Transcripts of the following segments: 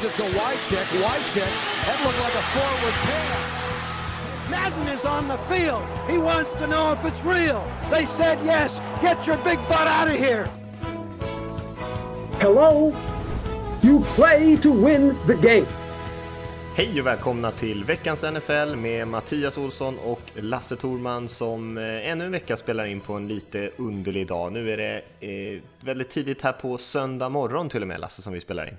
Gives it to Wycheck. Wycheck. That looked like a forward pass. Madden is on the field. He wants to know if it's real. They said yes. Get your big butt out of here. Hello? You play to win the game. Hej och välkomna till veckans NFL med Mattias Olsson och Lasse Thorman som eh, ännu en vecka spelar in på en lite underlig dag. Nu är det eh, väldigt tidigt här på söndag morgon till och med Lasse som vi spelar in.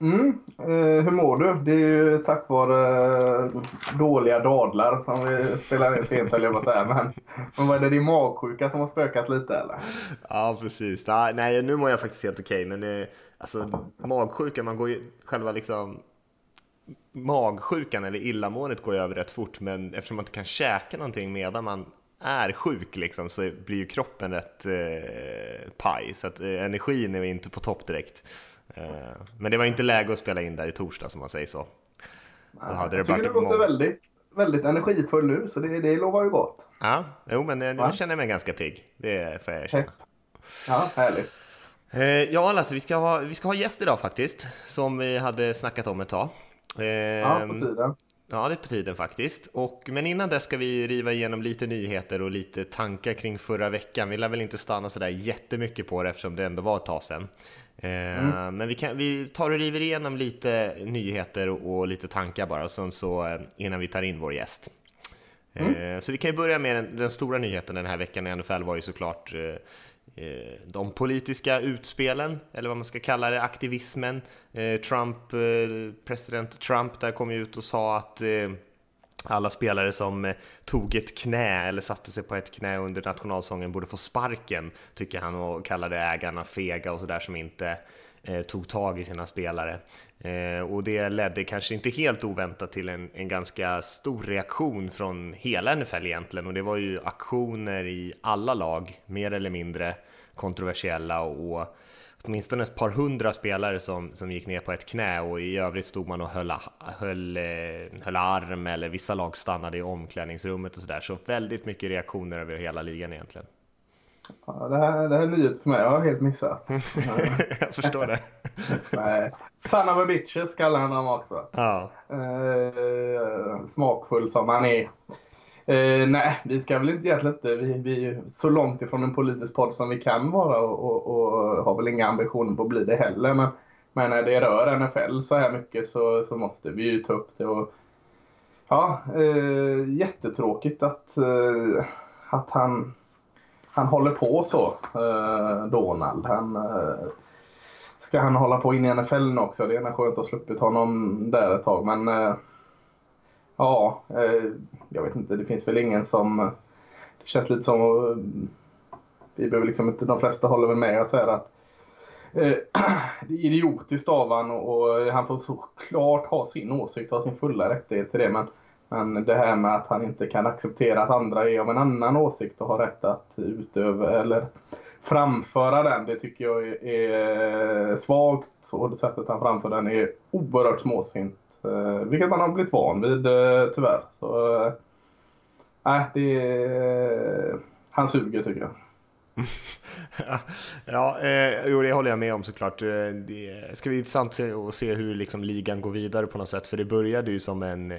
Mm, eh, hur mår du? Det är ju tack vare eh, dåliga dadlar som vi spelar in sent höll jag på att säga. Men, men vad är det din magsjuka som har spökat lite eller? Ja precis, nej nu mår jag faktiskt helt okej men eh, alltså magsjuka, man går ju själva liksom magsjukan eller illamåendet går ju över rätt fort men eftersom man inte kan käka någonting medan man är sjuk liksom så blir ju kroppen rätt eh, paj så att eh, energin är inte på topp direkt. Eh, men det var inte läge att spela in där i torsdag som man säger så. Jag tycker du låter väldigt, väldigt energifull nu så det, det lovar ju gott. Ja, jo men eh, nu Va? känner jag mig ganska pigg. Det får jag erkänna. Ja, härligt. Eh, ja, Lasse, vi ska, ha, vi ska ha gäst idag faktiskt, som vi hade snackat om ett tag. Ja, på ehm, tiden. Ja, det är på tiden faktiskt. Och, men innan det ska vi riva igenom lite nyheter och lite tankar kring förra veckan. Vi lär väl inte stanna sådär jättemycket på det eftersom det ändå var ett tag sedan. Ehm, mm. Men vi, kan, vi tar och river igenom lite nyheter och, och lite tankar bara så, så, eh, innan vi tar in vår gäst. Mm. Ehm, så vi kan ju börja med den, den, stora nyheten den här veckan i NFL var ju såklart eh, Eh, de politiska utspelen, eller vad man ska kalla det, aktivismen. Eh, Trump, eh, president Trump där kom ut och sa att alla spelare som eh, tog ett knä eller satte sig på ett knä under nationalsången borde få sparken, tycker han och kallade ägarna fega och sådär som inte eh, tog tag i sina spelare. Eh, och det ledde kanske inte helt oväntat till en, en ganska stor reaktion från hela NFL egentligen och det var ju aktioner i alla lag, mer eller mindre kontroversiella och åtminstone ett par hundra spelare som, som gick ner på ett knä och i övrigt stod man och höll, höll, eh, höll arm eller vissa lag stannade i omklädningsrummet och sådär. Så väldigt mycket reaktioner över hela ligan egentligen. Ja, det, här, det här är nyhet för mig, jag har helt missat. jag förstår det. Nej. Son of a bitches kallar han honom också. Ja. Eh, smakfull som han är. Eh, nej, vi ska väl inte egentligen inte, vi, vi är så långt ifrån en politisk podd som vi kan vara och, och, och har väl inga ambitioner på att bli det heller. Men, men när det rör NFL så här mycket så, så måste vi ju ta upp det. Och, ja, eh, jättetråkigt att, eh, att han, han håller på så, eh, Donald. Han, eh, ska han hålla på in i NFL nu också? Det är skönt att ha sluppit honom där ett tag. Men eh, Ja, eh, jag vet inte. Det finns väl ingen som... Eh, det känns lite som... Eh, vi behöver liksom inte... De flesta håller väl med och säger att eh, det är idiotiskt av han och, han får såklart ha sin åsikt och ha sin fulla rättighet till det. Men, men det här med att han inte kan acceptera att andra är av en annan åsikt och har rätt att utöva eller framföra den. Det tycker jag är, är svagt och det sättet han framför den är oerhört småsint. Eh, vilket man har blivit van vid eh, tyvärr. Så, eh, det är, han suger tycker jag. ja, eh, jo, det håller jag med om såklart. Eh, det ska bli intressant att se hur liksom ligan går vidare på något sätt, för det började ju som en, eh,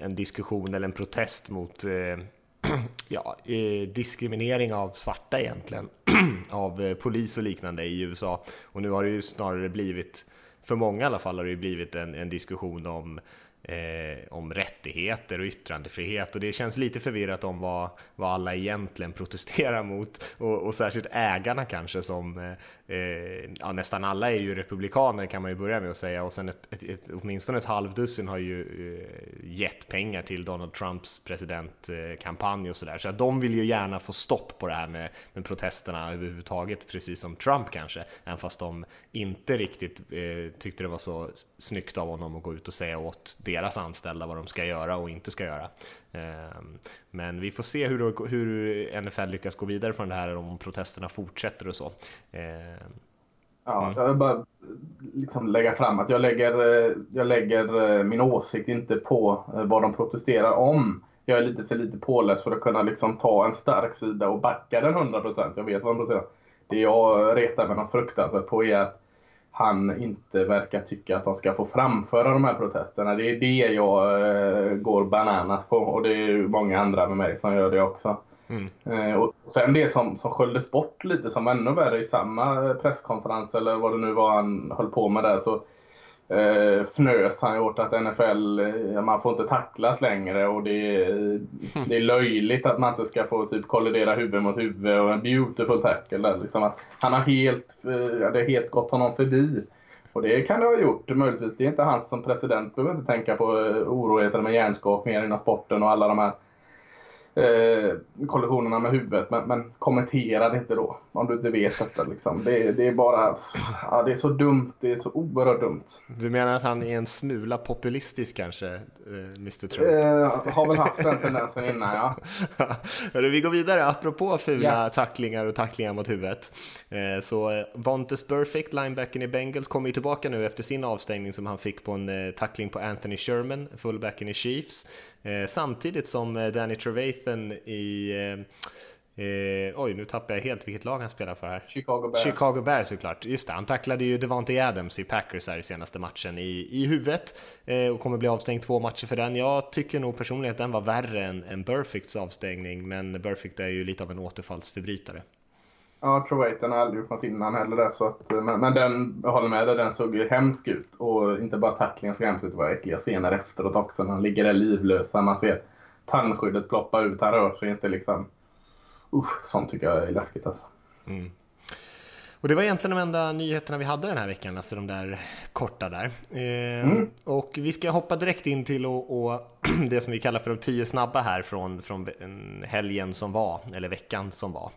en diskussion eller en protest mot eh, ja, eh, diskriminering av svarta egentligen, av polis och liknande i USA. Och nu har det ju snarare blivit för många i alla fall har det ju blivit en, en diskussion om eh, om rättigheter och yttrandefrihet. Och det känns lite förvirrat om vad, vad alla egentligen protesterar mot. Och, och särskilt ägarna kanske som eh, eh, ja, nästan alla är ju republikaner kan man ju börja med att säga. Och sen ett, ett, ett, åtminstone ett halvdussin har ju eh, gett pengar till Donald Trumps presidentkampanj och sådär. Så att de vill ju gärna få stopp på det här med, med protesterna överhuvudtaget precis som Trump kanske. Även fast de inte riktigt eh, tyckte det var så snyggt av honom att gå ut och säga åt deras anställda vad de ska göra och inte ska göra. Ehm, men vi får se hur, hur NFL lyckas gå vidare från det här om protesterna fortsätter och så. Ehm, ja, mm. jag vill bara liksom lägga fram att jag lägger, eh, jag lägger eh, min åsikt inte på eh, vad de protesterar om. Jag är lite för lite påläst för att kunna liksom ta en stark sida och backa den 100%. Jag vet vad de protesterar. Det jag retar mig något fruktansvärt på är att han inte verkar tycka att de ska få framföra de här protesterna. Det är det jag eh, går bananas på och det är många andra med mig som gör det också. Mm. Eh, och sen det som, som sköljdes bort lite som ännu värre i samma presskonferens eller vad det nu var han höll på med där så eh, fnös han åt att NFL, eh, man får inte tacklas längre och det är, det är löjligt att man inte ska få typ kollidera huvud mot huvud och en beautiful tackle där. Liksom att han har helt, eh, det har helt gått honom förbi. Och det kan det ha gjort möjligtvis. Det är inte han som president behöver inte tänka på eh, oroligheterna med hjärnskakningar inom sporten och alla de här eh, kollisionerna med huvudet. Men, men kommentera det inte då. Om du inte vet detta. Liksom. Det, det, är bara... Ja, det är så dumt. Det är så oerhört dumt. Du menar att han är en smula populistisk kanske, eh, Mr Trump? Eh, har väl haft den tendensen innan, ja. Vi går vidare. Apropå fula yeah. tacklingar och tacklingar mot huvudet. Eh, så Vontes Perfect, linebacken i Bengals, kommer ju tillbaka nu efter sin avstängning som han fick på en tackling på Anthony Sherman, fullbacken i Chiefs. Eh, samtidigt som eh, Danny Trevathan i eh, eh, oj, nu tappar jag helt vilket lag han spelar för här. Chicago Bears. Chicago Bears såklart. Just det, han tacklade ju Devante Adams i Packers här i senaste matchen i, i huvudet eh, och kommer bli avstängd två matcher för den. Jag tycker nog personligen att den var värre än, än Burficts avstängning, men Burfict är ju lite av en återfallsförbrytare. Ja, Trovaten har aldrig gjort något innan heller där, så att, men, men den, jag håller med dig, den såg ju hemsk ut. Och inte bara tacklingen såg hemsk ut, det var äckliga scener efteråt också. Han ligger där livlös, man ser tandskyddet ploppa ut, han rör sig inte liksom. Usch, sånt tycker jag är läskigt alltså. Mm. Och det var egentligen de enda nyheterna vi hade den här veckan, alltså de där korta där. Eh, mm. Och vi ska hoppa direkt in till och, och det som vi kallar för de tio snabba här från, från helgen som var, eller veckan som var.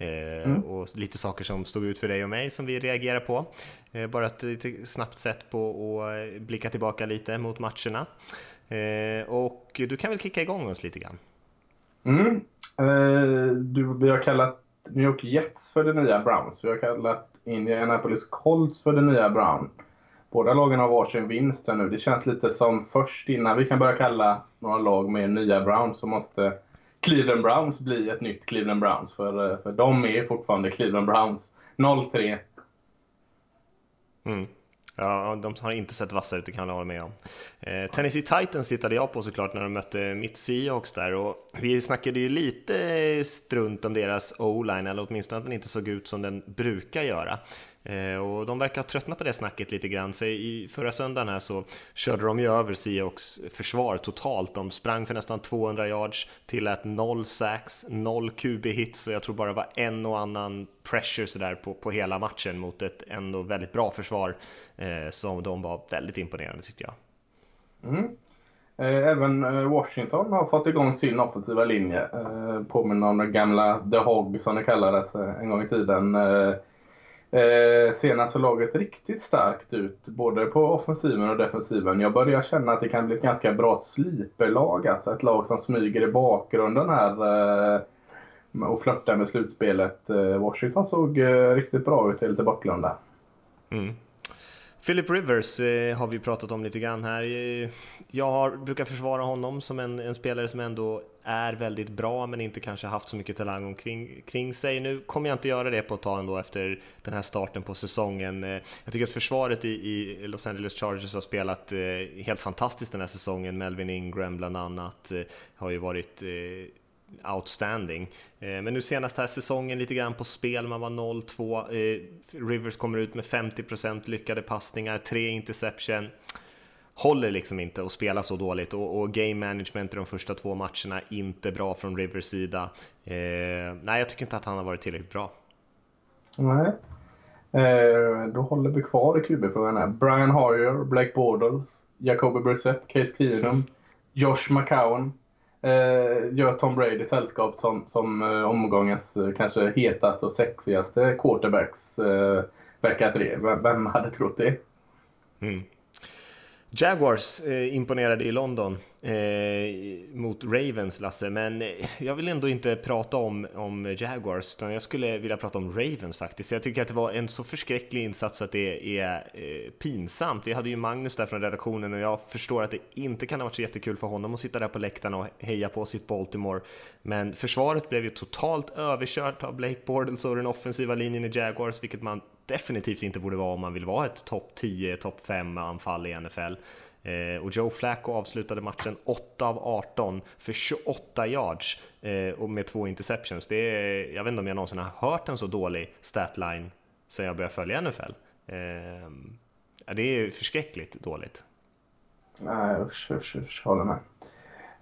Eh, mm. Och lite saker som stod ut för dig och mig som vi reagerar på. Eh, bara ett lite snabbt sätt på att blicka tillbaka lite mot matcherna. Eh, och du kan väl kicka igång oss lite grann? Mm. Du, vi har kallat New York Jets för det nya Browns. Vi har kallat Indianapolis Colts för det nya Brown. Båda lagen har varsin vinst nu. Det känns lite som först innan vi kan börja kalla några lag med nya Browns så måste Cleveland Browns bli ett nytt Cleveland Browns. För, eh, för de är fortfarande Cleveland Browns. 0-3. Mm. Ja, de har inte sett vassa ut, det kan jag hålla med om. Eh, Tennessee Titans tittade jag på såklart när de mötte mitt Seahawks där och vi snackade ju lite strunt om deras O-line, eller åtminstone att den inte såg ut som den brukar göra. Eh, och de verkar ha tröttnat på det snacket lite grann, för i förra söndagen här så körde de ju över Seahawks försvar totalt. De sprang för nästan 200 yards, till att noll sacks, noll QB-hits och jag tror bara det var en och annan pressure sådär på, på hela matchen mot ett ändå väldigt bra försvar eh, som de var väldigt imponerande tyckte jag. Mm. Eh, även eh, Washington har fått igång sin offensiva linje. Eh, påminner om den gamla The Hog som det kallades en gång i tiden. Eh, senast såg laget riktigt starkt ut, både på offensiven och defensiven. Jag börjar känna att det kan bli ett ganska bra sliperlag, alltså ett lag som smyger i bakgrunden här eh, och flörtar med slutspelet. Eh, Washington såg eh, riktigt bra ut, lite bortglömda. Mm. Philip Rivers eh, har vi pratat om lite grann här. Eh, jag har, brukar försvara honom som en, en, spelare som ändå är väldigt bra men inte kanske haft så mycket talang omkring kring sig. Nu kommer jag inte göra det på ett tag ändå efter den här starten på säsongen. Eh, jag tycker att försvaret i, i Los Angeles Chargers har spelat eh, helt fantastiskt den här säsongen. Melvin Ingram bland annat eh, har ju varit eh, outstanding. Eh, men nu senast här säsongen lite grann på spel, man var 0-2. Eh, Rivers kommer ut med 50% lyckade passningar, 3 interception. Håller liksom inte att spela så dåligt och, och, game management i de första två matcherna inte bra från Rivers sida. Eh, nej, jag tycker inte att han har varit tillräckligt bra. Nej, eh, då håller vi kvar i QB-frågan här. Brian Hoyer, Blake Bortles, Jacoby Brissett, Case Keenum, Josh McCown, eh, gör Tom Brady sällskap som, som eh, omgångens eh, kanske hetaste och sexigaste quarterbacks eh, vecka tre. Vem, vem hade trott det? Mm. Jaguars eh, imponerade i London eh, mot Ravens, Lasse, men eh, jag vill ändå inte prata om, om Jaguars, utan jag skulle vilja prata om Ravens faktiskt. Jag tycker att det var en så förskräcklig insats att det är eh, pinsamt. Vi hade ju Magnus där från redaktionen och jag förstår att det inte kan ha varit så jättekul för honom att sitta där på läktarna och heja på sitt Baltimore. Men försvaret blev ju totalt överkört av Blake Bortles och den offensiva linjen i Jaguars, vilket man definitivt inte borde vara om man vill vara ett topp 10, topp 5 anfall i NFL. Eh, och Joe Flacco avslutade matchen 8 av 18 för 28 yards eh, och med två interceptions. Det är, jag vet inte om jag någonsin har hört en så dålig statline sen jag började följa NFL. Eh, det är förskräckligt dåligt. Nej, usch, usch, usch, håller med.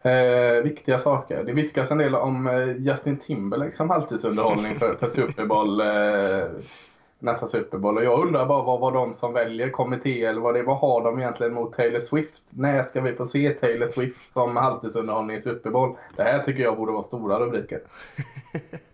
Eh, viktiga saker. Det viskas en del om eh, Justin Timberlake som halvtidsunderhållning för, för Super Bowl. Eh, nästa Super Bowl. Och jag undrar bara vad, vad de som väljer kommitté eller vad det vad har de egentligen mot Taylor Swift? När ska vi få se Taylor Swift som halvtidsunderhållning i Super Bowl? Det här tycker jag borde vara stora rubriker.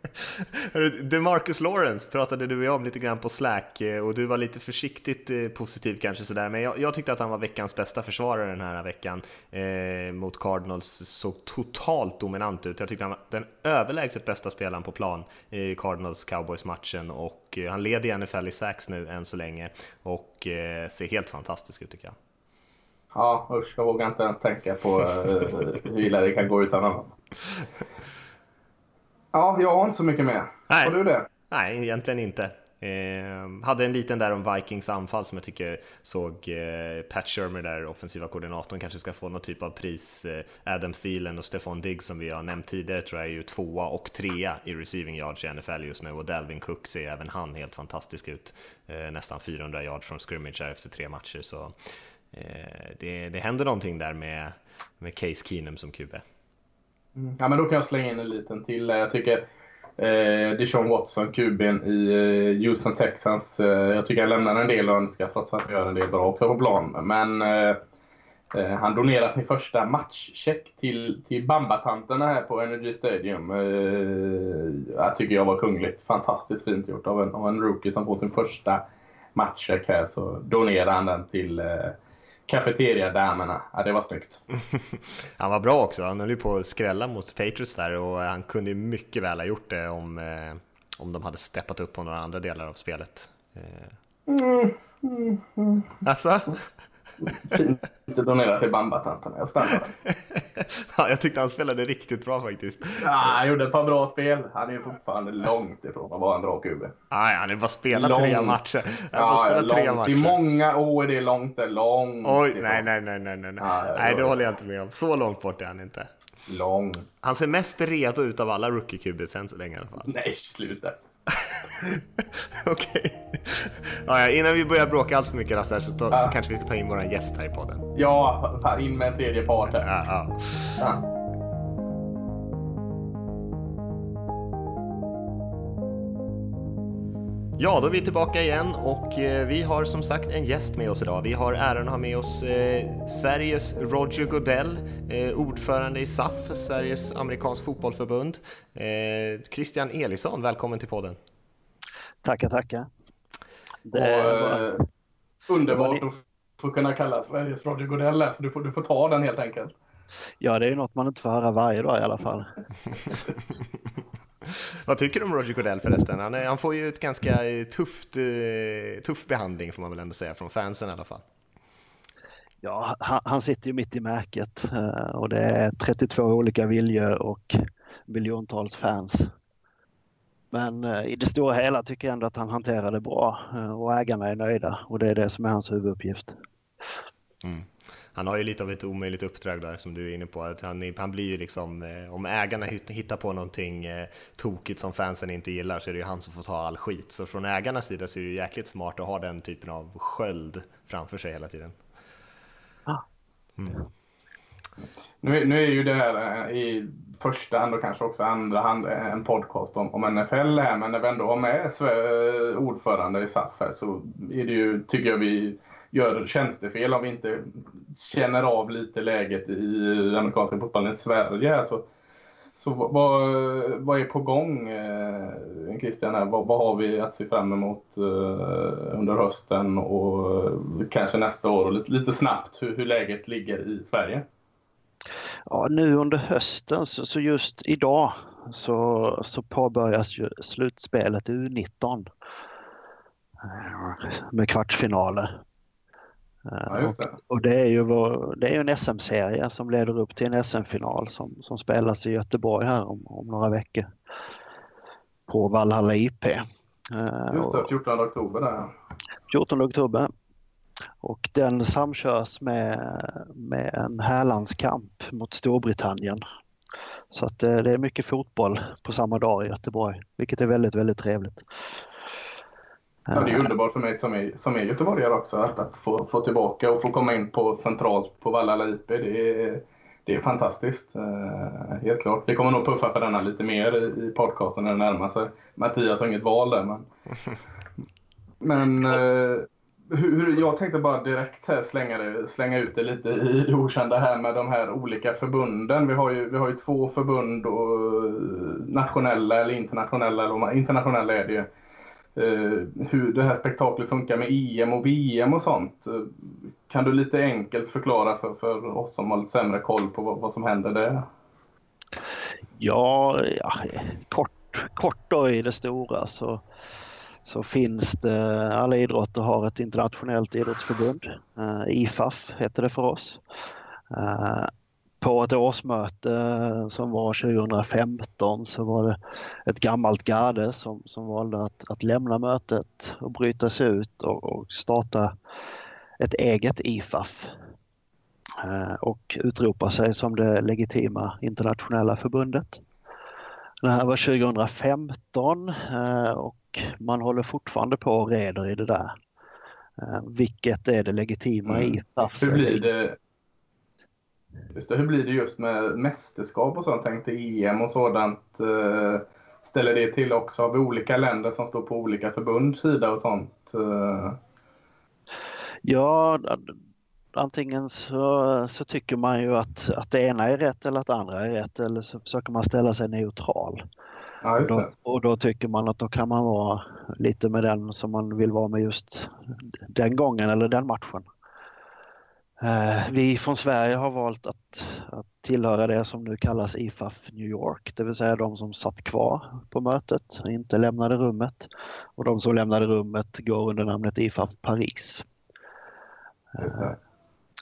DeMarcus Lawrence pratade du och jag om lite grann på Slack eh, och du var lite försiktigt eh, positiv kanske sådär, men jag, jag tyckte att han var veckans bästa försvarare den här veckan eh, mot Cardinals. Såg totalt dominant ut. Jag tyckte han var den överlägset bästa spelaren på plan i Cardinals Cowboys-matchen och eh, han leder i NFL i sax nu än så länge och eh, ser helt fantastisk ut tycker jag. Ja, usch, jag vågar inte tänka på hur illa det kan gå utan honom. Ja, jag har inte så mycket mer. Nej. Har du det? Nej, egentligen inte. Eh, hade en liten där om Vikings anfall som jag tycker såg eh, Pat Shermer där, offensiva koordinatorn, kanske ska få någon typ av pris. Eh, Adam Thielen och Stefan Diggs som vi har nämnt tidigare tror jag är ju tvåa och trea i receiving yards i NFL just nu och Dalvin Cook ser även han helt fantastisk ut. Eh, nästan 400 yards från scrimmage här efter tre matcher så eh, det, det händer någonting där med, med Case Keenum som QB. Mm. Ja, men då kan jag slänga in en liten till. Jag tycker eh, Dijon Watson, kuben i eh, Houston Texans. Eh, jag tycker han lämnar en del och önskar, trots att han gör en del bra också på plan. Men eh, eh han donerar sin första matchcheck till, till Bambatanterna här på Energy Stadium. Eh, jag tycker jag var kungligt. Fantastiskt fint gjort av en, av en rookie som får sin första matchcheck här. Så donerar han den till eh, eh, Cafeteria-damerna. Ja, det var snyggt. han var bra också. Han höll ju på att skrälla mot Patriots där och han kunde ju mycket väl ha gjort det om, eh, om de hade steppat upp på några andra delar av spelet. Eh. Mm, mm, mm. Alltså? Fint att donera till Bambatanterna. Jag stannar ja, Jag tyckte han spelade riktigt bra faktiskt. Ja, han gjorde ett par bra spel. Han är fortfarande långt ifrån att vara en bra QB. Nej, han har bara spelat långt. tre matcher. Han ja, spelat tre matcher. I många år är det långt. Det är långt Oj, ifrån. nej, nej, nej, nej, nej. Ja, nej, det håller jag inte med om. Så långt bort är han inte. Lång. Han ser mest redo ut av alla rookie QBs än så länge i alla fall. Nej, sluta. Okej. Ja, innan vi börjar bråka allt för mycket Lasse, så, ta, ja. så kanske vi ska ta in våran gäst här i podden. Ja, in med en tredje part. Ja, ja. Ja. Då är vi tillbaka igen och eh, vi har som sagt en gäst med oss idag. Vi har äran att ha med oss eh, Sveriges Roger Godell, eh, ordförande i SAF, Sveriges amerikansk fotbollförbund. Eh, Christian Elisson, välkommen till podden. Tackar, tackar. Det var... Underbart att få kunna kalla Sveriges Roger Godell, så du får, du får ta den helt enkelt. Ja, det är ju något man inte får höra varje dag i alla fall. Vad tycker du om Roger Goodell förresten? Han, är, han får ju ett ganska tufft, eh, tuff behandling får man väl ändå säga från fansen i alla fall. Ja, han, han sitter ju mitt i märket eh, och det är 32 olika viljor och miljontals fans. Men eh, i det stora hela tycker jag ändå att han hanterar det bra och ägarna är nöjda och det är det som är hans huvuduppgift. Mm han har ju lite av ett omöjligt uppdrag där som du är inne på. Att han, han blir ju liksom, eh, om ägarna hittar på någonting eh, tokigt som fansen inte gillar så är det ju han som får ta all skit. Så från ägarnas sida så är det ju jäkligt smart att ha den typen av sköld framför sig hela tiden. Mm. Nu, nu är ju det här eh, i första hand och kanske också andra hand en podcast om, om NFL här, men när vi ändå har med ordförande i SAF här så är det ju, tycker jag vi gör tjänstefel om vi inte känner av lite läget i amerikanska fotbollen i Sverige. Alltså, så, så vad, vad är på gång, eh, Christian? Christian? Vad, vad, har vi att se fram emot eh, under hösten och eh, kanske nästa år? Och lite, lite snabbt hur, hur läget ligger i Sverige? Ja, nu under hösten, så, så just idag så, så påbörjas ju slutspelet U19 med kvartsfinaler. Ja, det. Och, och, det är ju vår, det är en SM-serie som leder upp till en SM-final som, som spelas i Göteborg här om, om några veckor. På Valhalla IP. Just det, 14 oktober där. 14 oktober. Och den samkörs med, med en härlandskamp mot Storbritannien. Så att det är mycket fotboll på samma dag i Göteborg, vilket är väldigt, väldigt trevligt. Ja, det är underbart för mig som är, som är göteborgare också att, att få, få tillbaka och få komma in på centralt på Vallala IP. Det är, det är fantastiskt. Uh, helt klart. Vi kommer nog puffa för denna lite mer i, i podcasten när det närmar sig. Mattias har inget val där. Men, men uh, hur, jag tänkte bara direkt här slänga, det, slänga ut det lite i det okända här med de här olika förbunden. Vi har ju, vi har ju två förbund, och, nationella eller internationella. Eller internationella är det ju. Eh, hur det här spektaklet funkar med EM och VM och sånt. Eh, kan du lite enkelt förklara för, för oss som har lite sämre koll på vad, vad som händer där? Ja, ja kort, kort då i det stora så, så finns det, alla idrotter har ett internationellt idrottsförbund. Eh, IFAF heter det för oss. På ett årsmöte som var 2015 så var det ett gammalt garde som, som valde att, att lämna mötet och bryta sig ut och, och starta ett eget IFAF och utropa sig som det legitima internationella förbundet. Det här var 2015 och man håller fortfarande på och reder i det där. Vilket är det legitima mm. IFAF? Hur blir det, Just det, hur blir det just med mästerskap och sånt? Tänkte EM och sådant. Eh, ställer det till också? Har vi olika länder som står på olika förbunds sida och sånt? Eh? Ja, antingen så, så tycker man ju att, att det ena är rätt eller att det andra är rätt eller så försöker man ställa sig neutral. Ja, och, då, och då tycker man att då kan man vara lite med den som man vill vara med just den gången eller den matchen. Eh, vi från Sverige har valt att, att tillhöra det som nu kallas IFAF New York, det vill säga de som satt kvar på mötet och inte lämnade rummet. Och de som lämnade rummet går under namnet IFAF Paris. Det.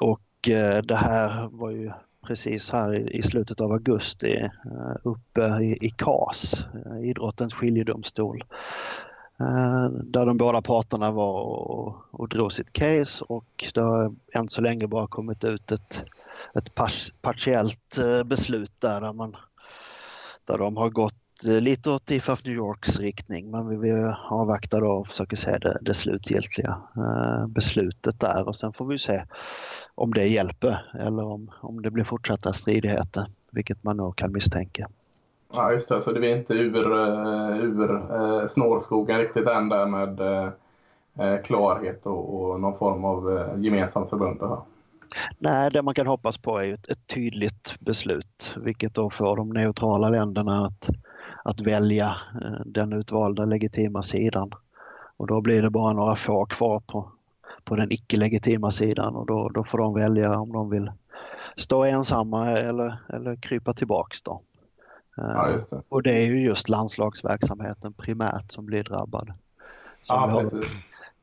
Och eh, det här var ju precis här i slutet av augusti eh, uppe i, i CAS, idrottens skiljedomstol. Eh, där de båda parterna var och, och drog sitt case och det har än så länge bara kommit ut ett, ett partiellt eh, beslut där, där, man, där de har gått eh, lite åt IFAF New Yorks riktning men vi vill avvakta då och försöka se det, det slutgiltiga beslutet där och sen får vi se om det hjälper eller om, om det blir fortsatta stridigheter, vilket man nog kan misstänka. Ja, just det. Så det är inte ur, eh, ur eh, snårskogen riktigt än där med eh, klarhet och, och, någon form av gemensamt förbund? Då. Nej, det man kan hoppas på är ett, ett tydligt beslut, vilket då får de neutrala länderna att, att välja den utvalda legitima sidan. Och då blir det bara några få kvar på, på den icke-legitima sidan och då, då får de välja om de vill stå ensamma eller, eller krypa tillbaks då. Ja, det. Och det är ju just landslagsverksamheten primärt som blir drabbad. Som, ja, vi har,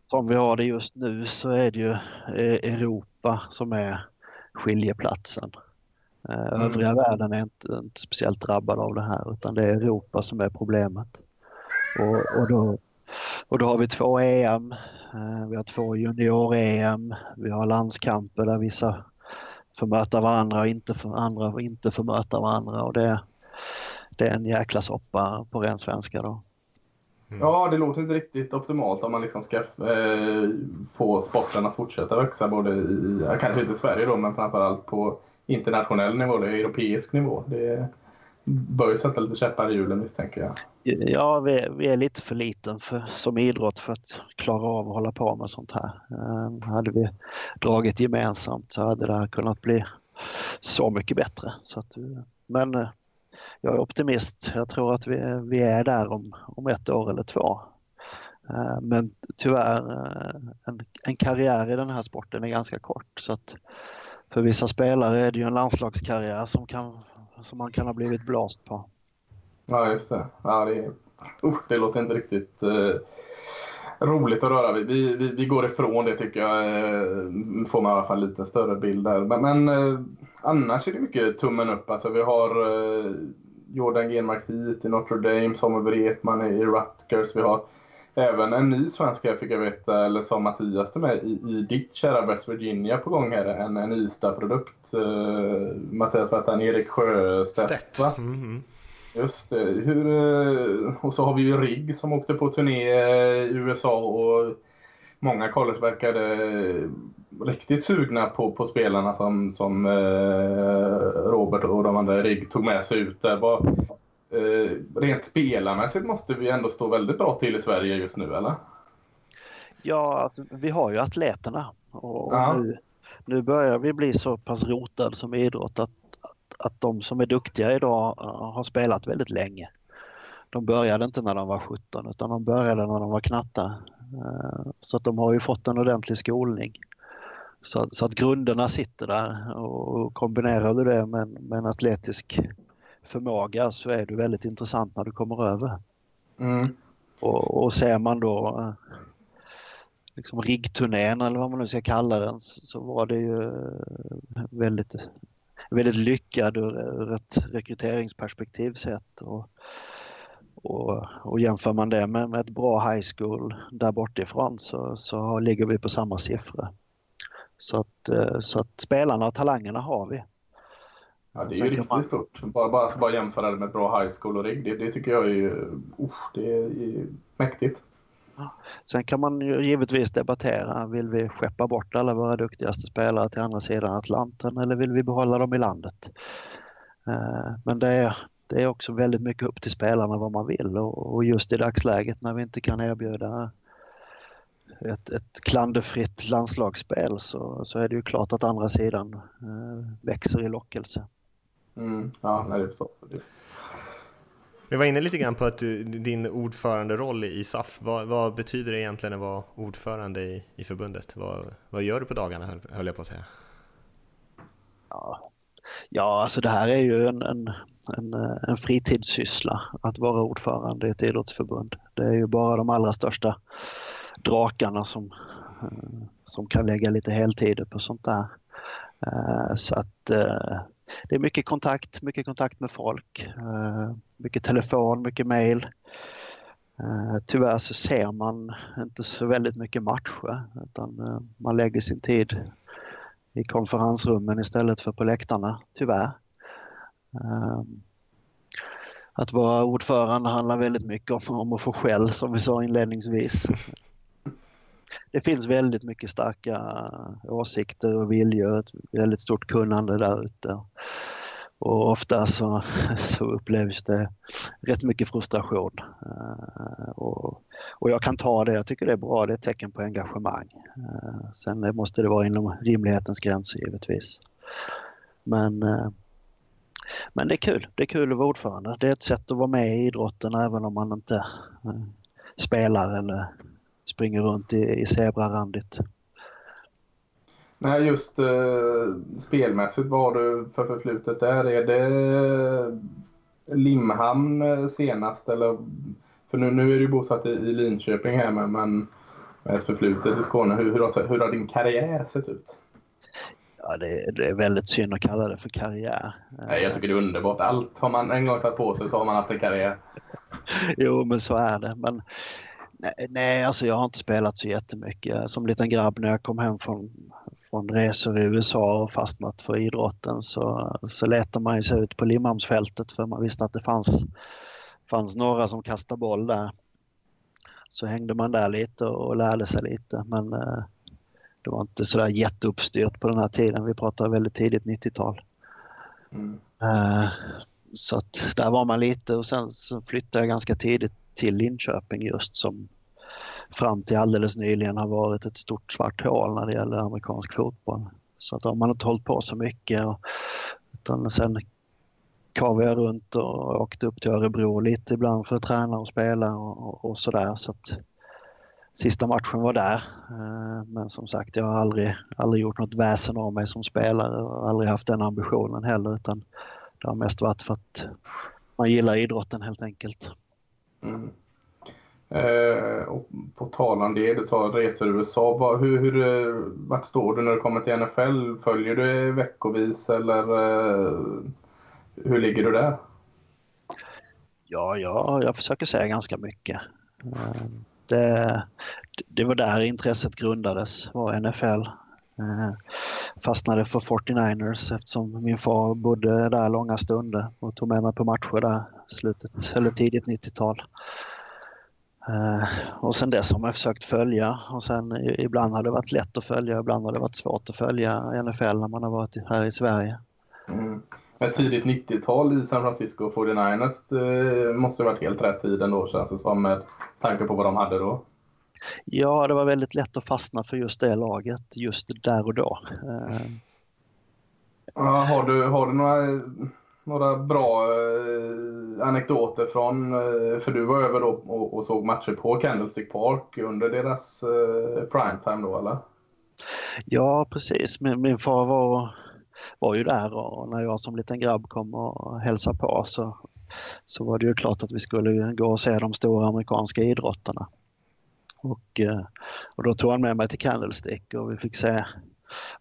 som vi har det just nu så är det ju eh, Europa som är skiljeplatsen. Eh, mm. Övriga världen är inte, inte speciellt drabbad av det här utan det är Europa som är problemet. Och, och, då, och då har vi två EM, eh, vi har två junior-EM, vi har landskamper där vissa får möta varandra och inte för, andra inte får möta varandra. Och det, det är en jäkla soppa på ren svenska då. Mm. Ja, det låter inte riktigt optimalt om man liksom ska eh, få sporten att fortsätta växa både i, kanske inte i Sverige då, men framförallt på internationell nivå, det europeisk nivå. Det bör ju sätta lite käppar i hjulen misstänker jag. Ja, vi, vi, är lite för liten för, som idrott för att klara av att hålla på med sånt här. Eh, hade vi dragit gemensamt så hade det här kunnat bli så mycket bättre. Så att, men eh, jag är optimist. Jag tror att vi, vi är där om, om ett år eller två. Eh, men tyvärr, eh, en, en karriär i den här sporten är ganska kort. Så att för vissa spelare är det ju en landslagskarriär som, kan, som man kan ha blivit blåst på. Ja, just det. Ja, det, uh, det låter inte riktigt uh, roligt att röra vid. Vi, vi, vi, går ifrån det tycker jag. Uh, får man i alla fall lite större bild där. Men, men uh, annars är det mycket tummen upp. Alltså, vi har uh, Jordan Genmark hit i Notre Dame, Samuel Wretman i Rutgers. Vi har även en ny svenska fick jag veta, eller sa Mattias till mig, i, i ditt kära West Virginia på gång här. En, en Ystad-produkt. Uh, Mattias, vad heter han? Erik Sjöstedt va? Mm. Just det. Hur, uh, och så har vi ju Rigg som åkte på turné i USA och många college verkade riktigt sugna på, på spelarna som, som Robert och de andra Rigg tog med sig ut där. Var, eh, rent spelarmässigt måste vi ändå stå väldigt bra till i Sverige just nu, eller? Ja, alltså, vi har ju atleterna och ja. nu, nu börjar vi bli så pass rotade som idrott att, att, de som är duktiga idag uh, har spelat väldigt länge. De började inte när de var 17 utan de började när de var knatta. Uh, så att de har ju fått en ordentlig skolning. Så, så att grunderna sitter där och kombinerar du det med, med en atletisk förmåga så är du väldigt intressant när du kommer över. Mm. Och, och ser man då eh, liksom riggturnén eller vad man nu ska kalla den så var det ju eh, väldigt, väldigt lyckad ur, ett rekryteringsperspektiv sett. Och, och, och jämför man det med, med ett bra high school där bortifrån så, så ligger vi på samma siffra. Så att, eh, så att spelarna och talangerna har vi. Ja, det är ju riktigt man... stort. Bara, bara, bara jämföra det med bra high school och rigg, det, det tycker jag är, uh, det är mäktigt. Sen kan man ju givetvis debattera, vill vi skeppa bort alla våra duktigaste spelare till andra sidan Atlanten eller vill vi behålla dem i landet? Eh, men det är, det är också väldigt mycket upp till spelarna vad man vill och just i dagsläget när vi inte kan erbjuda ett, ett klanderfritt landslagsspel så, så är det ju klart att andra sidan eh, växer i lockelse. Mm, ja, nej, det förstår jag. Vi var inne lite grann på att eh, du, din ordföranderoll i SAF, vad, vad, betyder det egentligen att vara ordförande i, i förbundet? Vad, vad gör du på dagarna höll jag på att säga? Ja, ja alltså det här är ju en, en, en, eh, en fritidssyssla att vara ordförande i ett idrottsförbund. Det är ju bara de allra största drakarna som, eh, som kan lägga lite heltider på sånt där. Så att det är mycket kontakt, mycket kontakt med folk. Eh, mycket telefon, mycket mail. Eh, tyvärr så ser man inte så väldigt mycket matcher utan eh, man lägger sin tid i konferensrummen istället för på läktarna, tyvärr. Att vara ordförande handlar väldigt mycket om, om att få skäll som vi sa inledningsvis det finns väldigt mycket starka åsikter och viljor, ett väldigt stort kunnande där ute. Och ofta så, så upplevs det rätt mycket frustration. Eh, och, och, jag kan ta det, jag tycker det är bra, det är ett tecken på engagemang. Eh, sen måste det vara inom rimlighetens gränser givetvis. Men, eh, men det är kul, det är kul att vara ordförande. Det är ett sätt att vara med i idrotten även om man inte spelar eller springer runt i, i zebrarandigt. Nej, just eh, spelmässigt, vad har du för förflutet där? Är det Limhamn eh, senast? Eller, för nu, nu är du bosatt i, i Linköping här, men, men med ett förflutet i Skåne. Hur, hur, har, hur har din karriär sett ut? Ja, det, det, är väldigt synd att kalla det för karriär. Nej, jag tycker det är underbart. Allt har man en gång tagit på sig så har man haft en karriär. jo, men så är det. Men Nej, alltså jag har inte spelat så jättemycket. Som liten grabb när jag kom hem från, från resor i USA och fastnat för idrotten så, så letade man sig ut på Limhamnsfältet för man visste att det fanns, fanns några som kastade boll där. Så hängde man där lite och lärde sig lite men eh, det var inte sådär jätteuppstyrt på den här tiden. Vi pratar väldigt tidigt 90-tal. Mm. Eh, så att där var man lite och sen så flyttade jag ganska tidigt till Linköping just som fram till alldeles nyligen har varit ett stort svart hål när det gäller amerikansk fotboll. Så att de har inte hållit på så mycket. Och, utan sen kavade jag runt och åkte upp till Örebro lite ibland för att träna och spela och, och, sådär. Så att sista matchen var där. Eh, men som sagt, jag har aldrig, aldrig gjort något väsen av mig som spelare och aldrig haft den ambitionen heller utan det har mest varit för att man gillar idrotten helt enkelt. Mm. Eh, och på tal om det, du sa resor i USA. Vad, hur, hur, eh, vart står du när du kommer till NFL? Följer du veckovis eller eh, hur ligger du där? Ja, ja, jag försöker säga ganska mycket. Eh, det, det var där intresset grundades, var NFL. Eh, fastnade för 49ers eftersom min far bodde där långa stunder och tog med mig på matcher där slutet eller tidigt 90-tal. Eh, och sen dess har man försökt följa och sen ibland har det varit lätt att följa, ibland har det varit svårt att följa NFL när man har varit här i Sverige. Mm. Men tidigt 90-tal i San Francisco 49ers eh, måste ha varit helt rätt tid ändå känns det som med tanke på vad de hade då. Ja, det var väldigt lätt att fastna för just det laget just där och då. Eh, ja, har, du, har du några, några bra eh, anekdoter från, eh, för du var över då och, och, såg matcher på Candlestick Park under deras eh, primetime då eller? Ja, precis. Min, min far var, var ju där och när jag som liten grabb kom och hälsade på så, så var det ju klart att vi skulle gå och se de stora amerikanska idrotterna. Och, eh, och då tog han med mig till Candlestick och vi fick se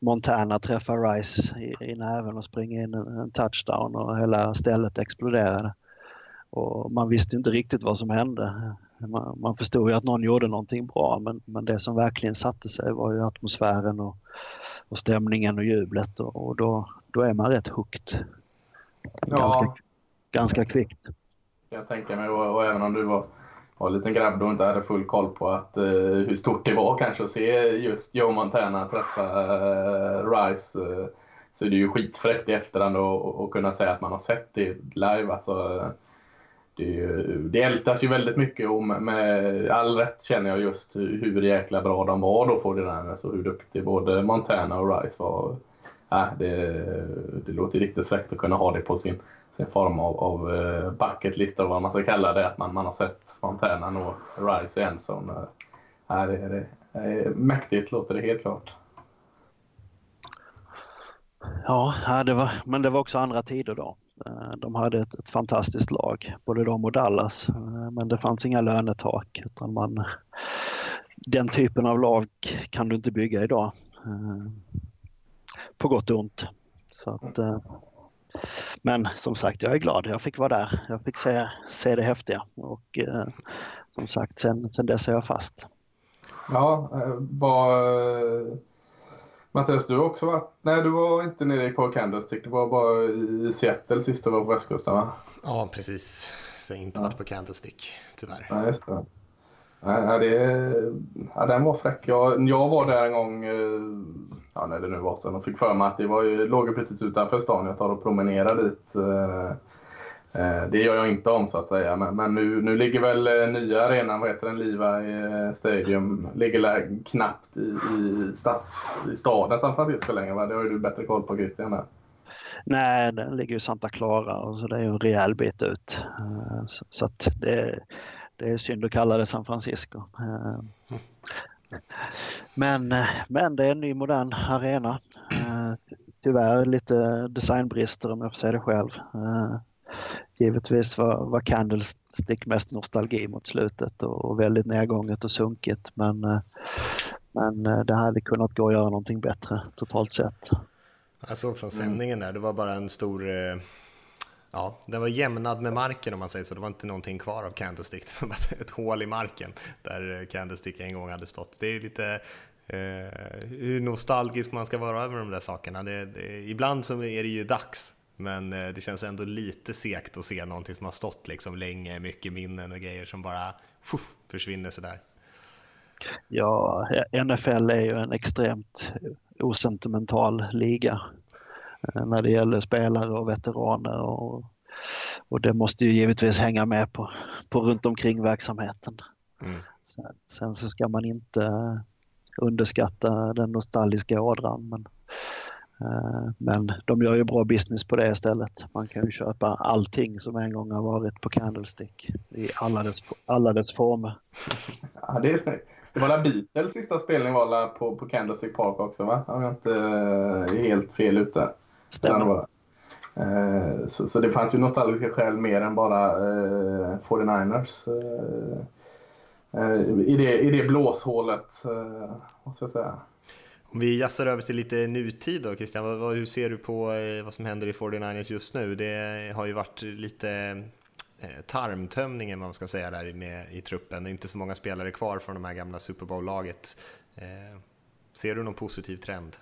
Montana träffa Rice i, i näven och springa in en, en touchdown och hela stället exploderade. Och man visste inte riktigt vad som hände. Man, man förstod ju att någon gjorde någonting bra men, men det som verkligen satte sig var ju atmosfären och, och stämningen och jublet och, och då, då är man rätt hooked. Ganska, ja. ganska kvickt. Jag tänker mig och, och även om du var var en liten grabb då och inte hade full koll på att, uh, hur stort det var kanske att se just Joe Montana träffa uh, Rice. Uh, så det är ju skitfräckt i efterhand att kunna säga att man har sett det live. Alltså, det, ju, det ältas ju väldigt mycket och med, med all rätt känner jag just hur, hur jäkla bra de var då för det där. Alltså hur duktig både Montana och Rice var. Äh, det, det låter riktigt fräckt att kunna ha det på sin sin form av, av eh, bucket list eller vad man ska kalla det. Att man, man har sett fontänen nå Rice i endzone. Eh, uh, det, det, det är mäktigt låter det helt klart. Ja, det var, men det var också andra tider då. Eh, de hade ett, ett, fantastiskt lag, både de och Dallas. Men det fanns inga lönetak. Utan man, den typen av lag kan du inte bygga idag. På gott och ont. Så att, men som sagt, jag är glad. Jag fick vara där. Jag fick se, se det häftiga och eh, som sagt, sen, sen dess är jag fast. Ja, eh, var... Mattias, du har också varit... Nej, du var inte nere på Candlestick. Du var bara i Seattle sist du var på västkusten, va? Ja, precis. Så jag har inte ja. varit på Candlestick, tyvärr. Ja, just det. Ja, det, ja, den var fräck. Jag, jag var där en gång eh, ja, när det nu var sen. Och fick för mig att det var ju, låg precis utanför stan. Jag tar och promenerar dit. Eh, eh, det gör jag inte om så att säga. Men, men nu, nu ligger väl eh, nya arenan, vad heter den, Levi Stadium, ligger knappt i, i, stad, i staden San Francisco längre va? Det har ju du bättre koll på Christian. Nej, den ligger i Santa Clara och så det är ju en rejäl bit ut. Så, så att det, det är synd att kalla det San Francisco. Men, men det är en ny modern arena. Eh, tyvärr lite designbrister om jag får säga det själv. Eh, givetvis var, var Candlestick mest nostalgi mot slutet och väldigt nedgånget och sunkigt men, eh, men det hade kunnat gå att göra någonting bättre totalt sett. Jag såg från sändningen där, det var bara en stor Ja, den var jämnad med marken om man säger så. Det var inte någonting kvar av Candlestick. Det var bara ett hål i marken där eh, Candlestick en gång hade stått. Det är lite eh, hur nostalgisk man ska vara över de där sakerna. Det, det, ibland så är det ju dags, men eh, det känns ändå lite segt att se någonting som har stått liksom länge, mycket minnen och grejer som bara fuff, försvinner sådär. Ja, NFL är ju en extremt osentimental liga. Eh, när det gäller spelare och veteraner. Och, och det måste ju givetvis hänga med på, på runt omkring verksamheten. Mm. Sen, sen, så ska man inte underskatta den nostalgiska ådran. Men, eh, men de gör ju bra business på det istället. Man kan ju köpa allting som en gång har varit på Candlestick i alla dess, alla dess former. Ja, det är snyggt. Det var Beatles sista spelning var på, på Candlestick Park också va? Om jag inte är helt fel ute. Stämmer. Eh, så, så, det fanns ju nostalgiska skäl mer än bara eh, 49ers. Eh, eh, i, det, I det blåshålet, eh, måste jag säga. Om vi jassar över till lite nutid då Christian, vad, vad, hur ser du på vad som händer i 49ers just nu? Det har ju varit lite tarmtömningen, man ska säga, där med i truppen. Det är inte så många spelare kvar från de här gamla Super Bowl-laget. Ser du någon positiv trend?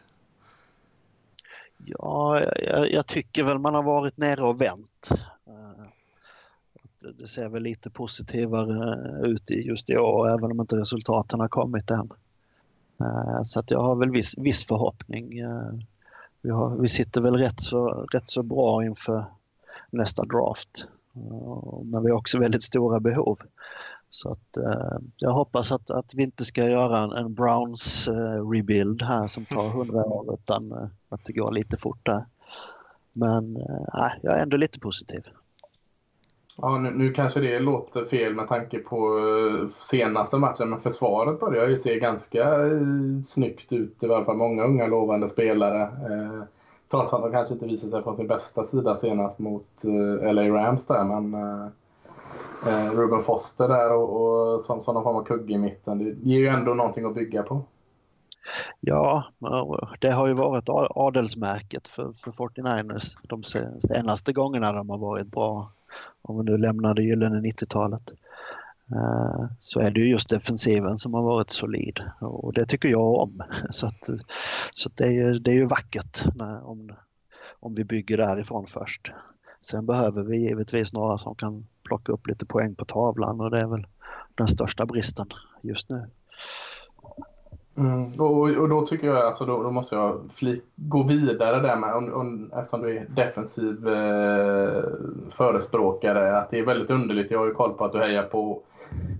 Ja, jag, jag, tycker väl man har varit nere och vänt. Eh, det ser väl lite positivare eh, ut just i år, även om inte resultaten har kommit än. Eh, så att jag har väl viss, viss förhoppning. Vi, har, vi sitter väl rätt så, rätt så bra inför nästa draft. Men vi har också väldigt stora behov. Så att, eh, jag hoppas att, att vi inte ska göra en, en Browns eh, rebuild här som tar 100 år utan eh, att det går lite fortare. Men eh, jag är ändå lite positiv. Ja, nu, nu, kanske det låter fel med tanke på eh, senaste matchen, men försvaret börjar ju se ganska eh, snyggt ut. I alla fall många unga lovande spelare. Eh, trots att de kanske inte visade sig från sin bästa sida senast mot LA Rams där, men eh, Ruben Foster där och, och som, som någon form av kugge i mitten. Det ger ju ändå någonting att bygga på. Ja, det har ju varit adelsmärket för, för 49ers de senaste gångerna de har varit bra. Om vi nu lämnar det gyllene 90-talet. Eh, så är det ju just defensiven som har varit solid och det tycker jag om. Så, att, så det, är ju, det är ju vackert när, om, om vi bygger därifrån först. Sen behöver vi givetvis några som kan plocka upp lite poäng på tavlan och det är väl den största bristen just nu. Mm, och, och, då tycker jag, alltså då, då måste jag fli, gå vidare där med, om, om, eftersom du är defensiv eh, förespråkare, att det är väldigt underligt. Jag har ju koll på att du hejar på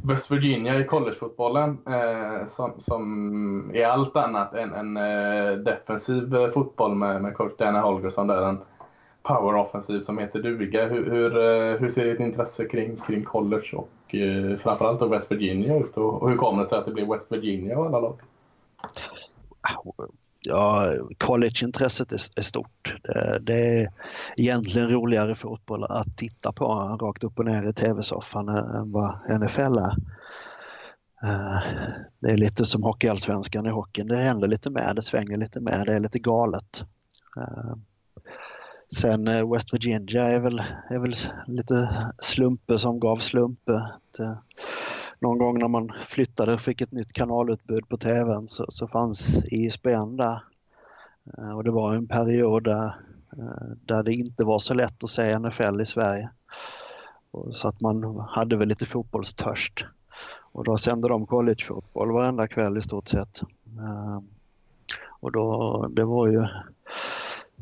West Virginia i collegefotbollen eh, som, som är allt annat än en eh, defensiv eh, fotboll med, med coach Dana Holgersson där. En, poweroffensiv som heter duga. Hur, hur, eh, hur, ser ditt intresse kring, kring college och eh, framförallt då West Virginia ut? Och, och hur kommer det sig att det blir West Virginia av alla lag? Ja, collegeintresset är, är stort. Det, det, är egentligen roligare fotboll att titta på rakt upp och ner i tv-soffan än vad NFL är. Eh, det är lite som Hockeyallsvenskan i hockeyn. Det händer lite mer, det svänger lite mer, det är lite galet. Eh, Sen eh, West Virginia är väl, är väl lite slumpe som gav slumpe. Eh, någon gång när man flyttade och fick ett nytt kanalutbud på tvn så, så fanns ISBN där. Eh, och det var en period där, där det inte var så lätt att se NFL i Sverige. Så att man hade väl lite fotbollstörst. Och då sände de collegefotboll varenda kväll i stort sett. Och då, det var ju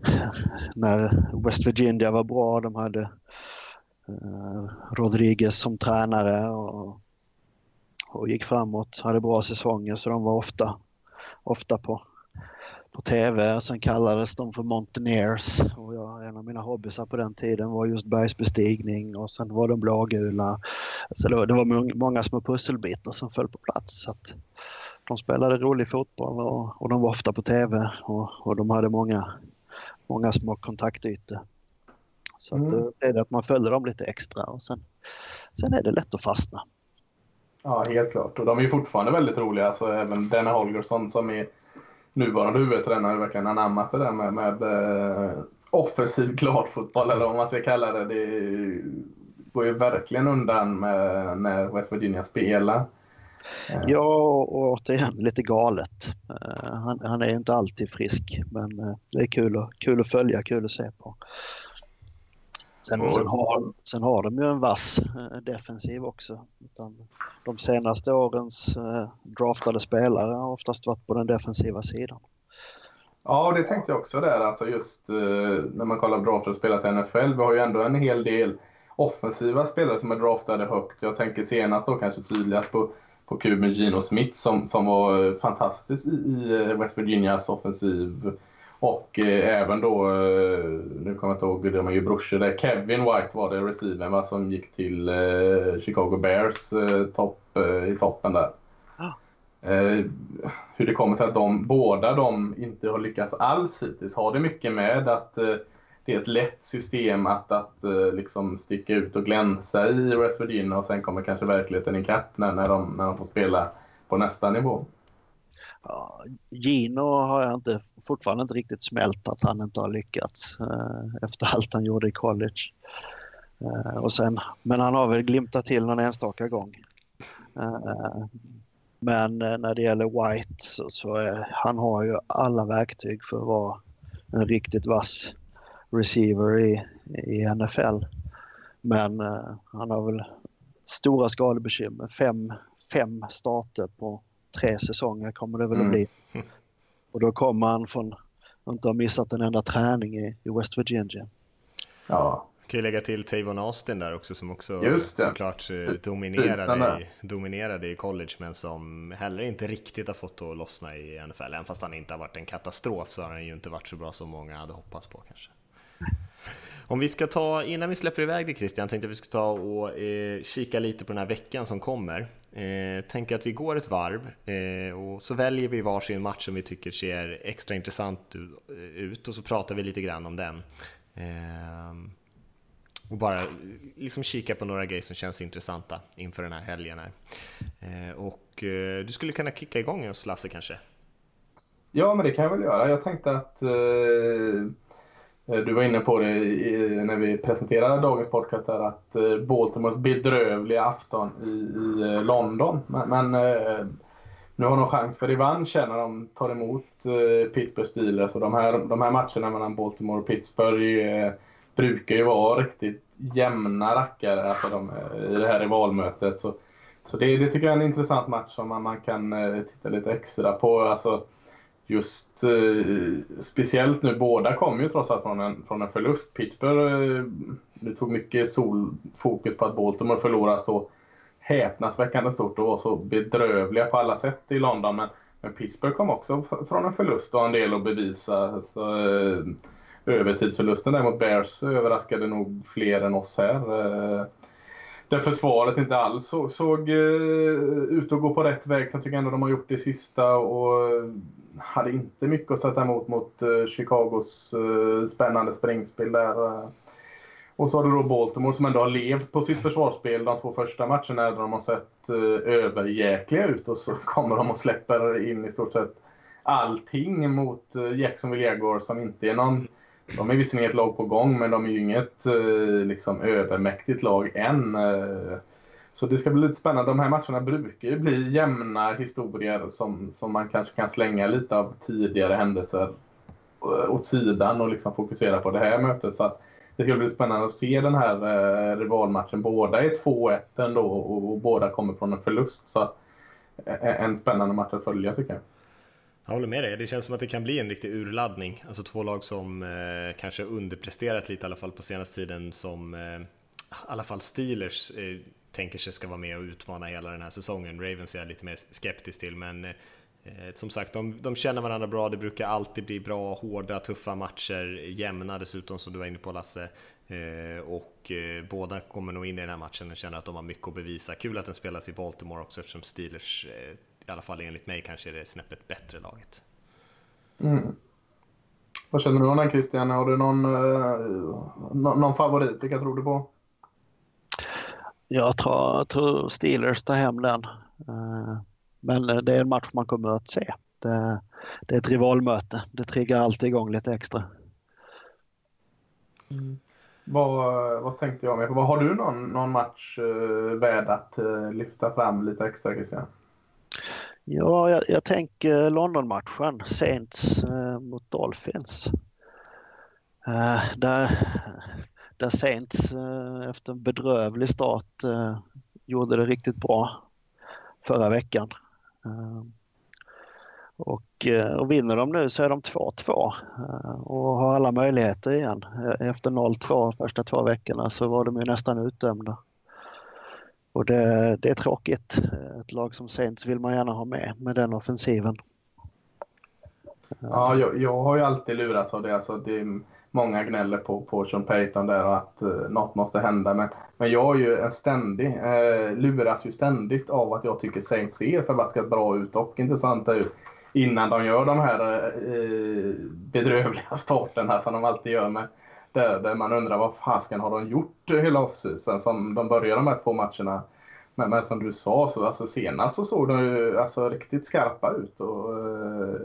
när West Virginia var bra. De hade eh, Rodriguez som tränare och, och gick framåt. Hade bra säsonger så de var ofta, ofta på, på TV. Sen kallades de för Mountaineers och jag, en av mina hobbysar på den tiden var just bergsbestigning och sen var de blågula. Så det var, det var många små pusselbitar som föll på plats. Så att de spelade rolig fotboll och, och de var ofta på TV och, och de hade många många små kontaktytor. Så mm. att, eh, det är det att man följer dem lite extra och sen, sen är det lätt att fastna. Ja, helt klart. Och de är ju fortfarande väldigt roliga. Alltså, även Denna Holgersson som är nuvarande huvudtränare verkligen anammat det där med, med eh, offensiv gladfotboll eller vad man ska kalla det. Det går ju verkligen undan med, när West Virginia spelar. Ja, och återigen lite galet. Uh, han, han, är inte alltid frisk, men uh, det är kul, att, kul att följa, kul att se på. Sen, sen, har, sen har de ju en vass uh, defensiv också. Utan de senaste årens draftade spelare har oftast varit på den defensiva sidan. Ja, det tänkte jag också där. Alltså just när man kollar draftade och spelat i NFL. Vi har ju ändå en hel del offensiva spelare som är draftade högt. Jag tänker senast då kanske tydligast på på kul med Gino Smith som, som var fantastisk i, eh, West Virginias offensiv. Och eh, även då, eh, nu kommer jag inte ihåg, de är ju brorsor där, Kevin White var det, receiven som gick till eh, Chicago Bears eh, topp, eh, i toppen där. Ah. hur det kommer sig att de, båda de inte har lyckats alls hittills. Har det mycket med att det är ett lätt system att, att eh, liksom sticka ut och glänsa i West Virginia och sen kommer kanske verkligheten ikapp när, när, de, när de får spela på nästa nivå. Ja, Gino har jag inte, fortfarande inte riktigt smält att han inte har lyckats eh, efter allt han gjorde i college. Eh, och sen, men han har väl glimtat till någon enstaka gång. Eh, men eh, när det gäller White så, så är, han har ju alla verktyg för att vara en riktigt vass receiver i, i NFL. Men han har väl stora skadebekymmer. Fem, fem starter på tre säsonger kommer det väl att bli. Mm. Och då kommer han från att inte ha missat en enda träning i, i West Virginia. Ja. Kan ju lägga till Tavon Austin där också som också såklart eh, dominerade i, dominerade i college men som heller inte riktigt har fått att lossna i NFL. Även fast han inte har varit en katastrof så har han ju inte varit så bra som många hade hoppats på kanske. Om vi ska ta, innan vi släpper iväg det Christian, tänkte att vi ska ta och eh, kika lite på den här veckan som kommer. Eh, tänk att vi går ett varv eh, och så väljer vi varsin match som vi tycker ser extra intressant eh, ut och så pratar vi lite grann om den. Eh, och bara liksom kika på några grejer som känns intressanta inför den här helgen. Här. Eh, och eh, du skulle kunna kicka igång oss Lasse kanske? Ja, men det kan jag väl göra. Jag tänkte att Eh, Eh, du var inne på det när vi presenterade dagens podcast här, att eh, Baltimores bedrövliga afton i, i eh, London. Men, men nu har de chans för revansch när de tar emot Pittsburgh Steelers. Och de, här, de här matcherna mellan Baltimore och Pittsburgh brukar ju vara riktigt jämna rackare alltså de, i det här rivalmötet. Så, så det, det tycker jag är en intressant match som man, man kan titta lite extra på. Alltså, just eh, speciellt nu, båda kom ju trots allt från en, från en förlust. Pittsburgh eh, det tog mycket solfokus på att Baltimore förlorade så häpnadsväckande stort och var så bedrövliga på alla sätt i London. Men, men Pittsburgh kom också från en förlust och har en del att bevisa. Så, eh, övertidsförlusten där mot Bears överraskade nog fler än oss här. Eh, där försvaret inte alls så, såg eh, ut att gå på rätt väg. Jag tycker ändå de har gjort det sista och eh, hade inte mycket att sätta emot mot eh, Chicagos spännande springspel där. Och så har du då Baltimore som ändå har levt på sitt försvarsspel de två första matcherna där de har sett överjäkliga ut och så kommer de och släpper in i stort sett allting mot Jacksonville Jaguars som inte är någon de är visserligen ett lag på gång men de är ju inget eh, liksom, övermäktigt lag än. Eh. Så det ska bli lite spännande. De här matcherna brukar ju bli jämna historier som, som man kanske kan slänga lite av tidigare händelser eh, åt sidan och liksom fokusera på det här mötet. Så det ska bli spännande att se den här rivalmatchen. Båda är 2-1 ändå och, och båda kommer från en förlust. Så en spännande match att följa tycker jag. Jag håller med dig. Det känns som att det kan bli en riktig urladdning. Alltså två lag som eh, kanske underpresterat lite i alla fall på senaste tiden som eh, i alla fall Steelers eh, tänker sig ska vara med och utmana hela den här säsongen. Ravens är jag lite mer skeptisk till, men eh, eh som sagt, de, de känner varandra bra. Det brukar alltid bli bra, hårda, tuffa matcher, jämna dessutom som du var inne på Lasse. Eh, och eh, båda kommer nog in i den här matchen och känner att de har mycket att bevisa. Kul att den spelas i Baltimore också eftersom Steelers, eh, i alla fall enligt mig, kanske är det snäppet bättre laget. Mm. Vad känner du om den Christian? Har du någon, någon, någon favorit? Vilka tror du på? Jag tror, jag tror Steelers tar hem den. Eh, men det är en match man kommer att se. Det, det är ett rivalmöte. Det triggar alltid igång lite extra. Mm. Vad, vad tänkte jag med? Har du någon, någon match uh, värd att lyfta fram lite extra Christian? Ja, jag, jag tänker London-matchen. Saints eh, mot Dolphins. Eh, där, där Saints eh, efter en bedrövlig start eh, gjorde det riktigt bra förra veckan. Eh, och, eh, och vinner de nu så är de 2-2 eh, och har alla möjligheter igen. Eh, efter 0-2 första två veckorna så var de ju nästan utdömda. Och det, det, är tråkigt. Ett lag som Saints vill man gärna ha med, med den offensiven. Ja, jag, jag har ju alltid lurats av det. Alltså det många gnäller på, på Sean Payton där och att eh, något måste hända. Men, men jag är ju en ständig, eh, luras ju ständigt av att jag tycker Saints ser förbaskat bra ut och intressanta ut innan de gör de här eh, eh bedrövliga starterna som de alltid gör med. Där, där man undrar vad fasken har de gjort hela offseason som de börjar de här två matcherna. Men, men som du sa, så, alltså, senast så såg de ju alltså, riktigt skarpa ut. Och, eh,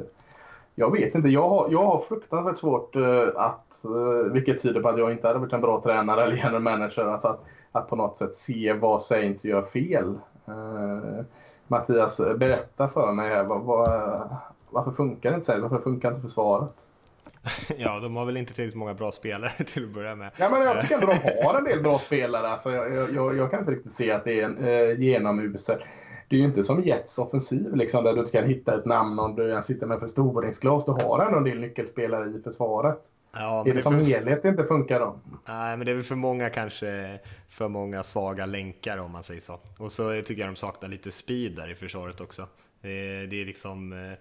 jag vet inte, jag har, jag har fruktansvärt svårt eh, att Eh, vilket tyder på att jag inte hade varit en bra tränare eller general manager. Alltså att, att på något sätt se vad Saints gör fel. Eh, Mattias, berätta för mig. Vad, vad, varför funkar det inte Saints? Varför funkar inte försvaret? Ja, de har väl inte tillräckligt många bra spelare till att börja med. Ja, men jag tycker ändå de har en del bra spelare. Alltså, jag, jag, jag kan inte riktigt se att det är en eh, genomusel. Det är ju inte som Jets offensiv liksom, där du inte kan hitta ett namn om du sitter med förstoringsglas. Du har ändå en del nyckelspelare i försvaret. Ja, är det, det som för... helhet inte funkar då? Nej, men det är väl för många kanske för många svaga länkar om man säger så. Och så tycker jag de saknar lite speed där i försvaret också. Det är, det är liksom... Eh,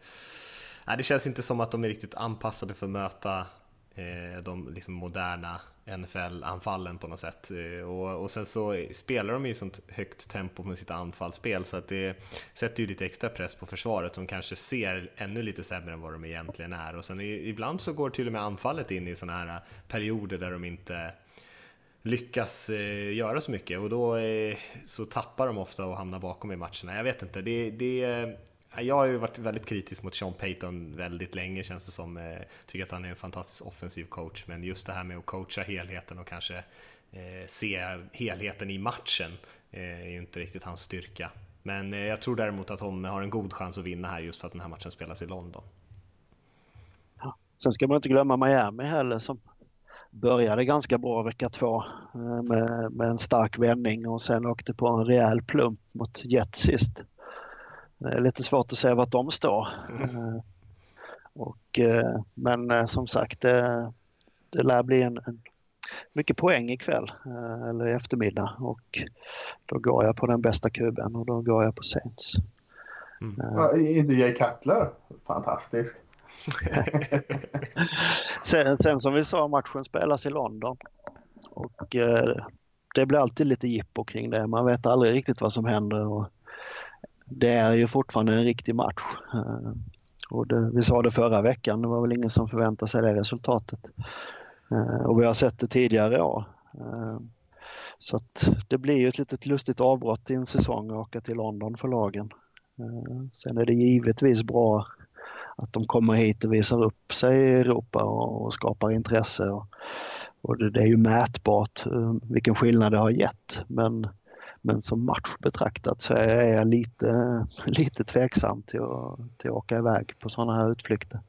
nej, det känns inte som att de är riktigt anpassade för att möta eh, de liksom moderna NFL-anfallen på något sätt. Eh, och, och sen så spelar de ju sånt högt tempo med sitt anfallsspel så att det sätter ju lite extra press på försvaret som kanske ser ännu lite sämre än vad de egentligen är. Och sen ibland så går till och med anfallet in i sådana här perioder där de inte lyckas eh, göra så mycket och då eh, så tappar de ofta och hamnar bakom i matcherna. Jag vet inte, det, det jag har ju varit väldigt kritisk mot Sean Payton väldigt länge känns det som. Eh, tycker att han är en fantastisk offensiv coach, men just det här med att coacha helheten och kanske eh, se helheten i matchen eh, är ju inte riktigt hans styrka. Men eh, jag tror däremot att hon har en god chans att vinna här just för att den här matchen spelas i London. Ja. Sen ska man inte glömma Miami heller som började ganska bra vecka två eh, med, med en stark vändning och sen åkte på en rejäl plump mot Jets sist. Det är lite svårt att se vart de står. Mm. Och, eh, men eh, som sagt, det, det lär bli en, en mycket poäng ikväll eller i eftermiddag och då går jag på den bästa kuben och då går jag på Saints. Mm. Uh, inte Jay Cutler? Fantastisk. sen, sen, som vi sa, matchen spelas i London och uh, det blir alltid lite jippo kring det. Man vet aldrig riktigt vad som händer och det är ju fortfarande en riktig match. Eh, och det, vi sa det förra veckan, det var väl ingen som förväntade sig det resultatet. Eh, och vi har sett det tidigare år. Eh, så att det blir ju ett litet lustigt avbrott i en säsong att åka till London för lagen. Sen är det givetvis bra att de kommer hit och visar upp sig i Europa och skapar intresse. Och det är ju mätbart vilken skillnad det har gett. Men men som match betraktat så är jag lite, lite tveksam till att, till att åka iväg på sådana här utflykter.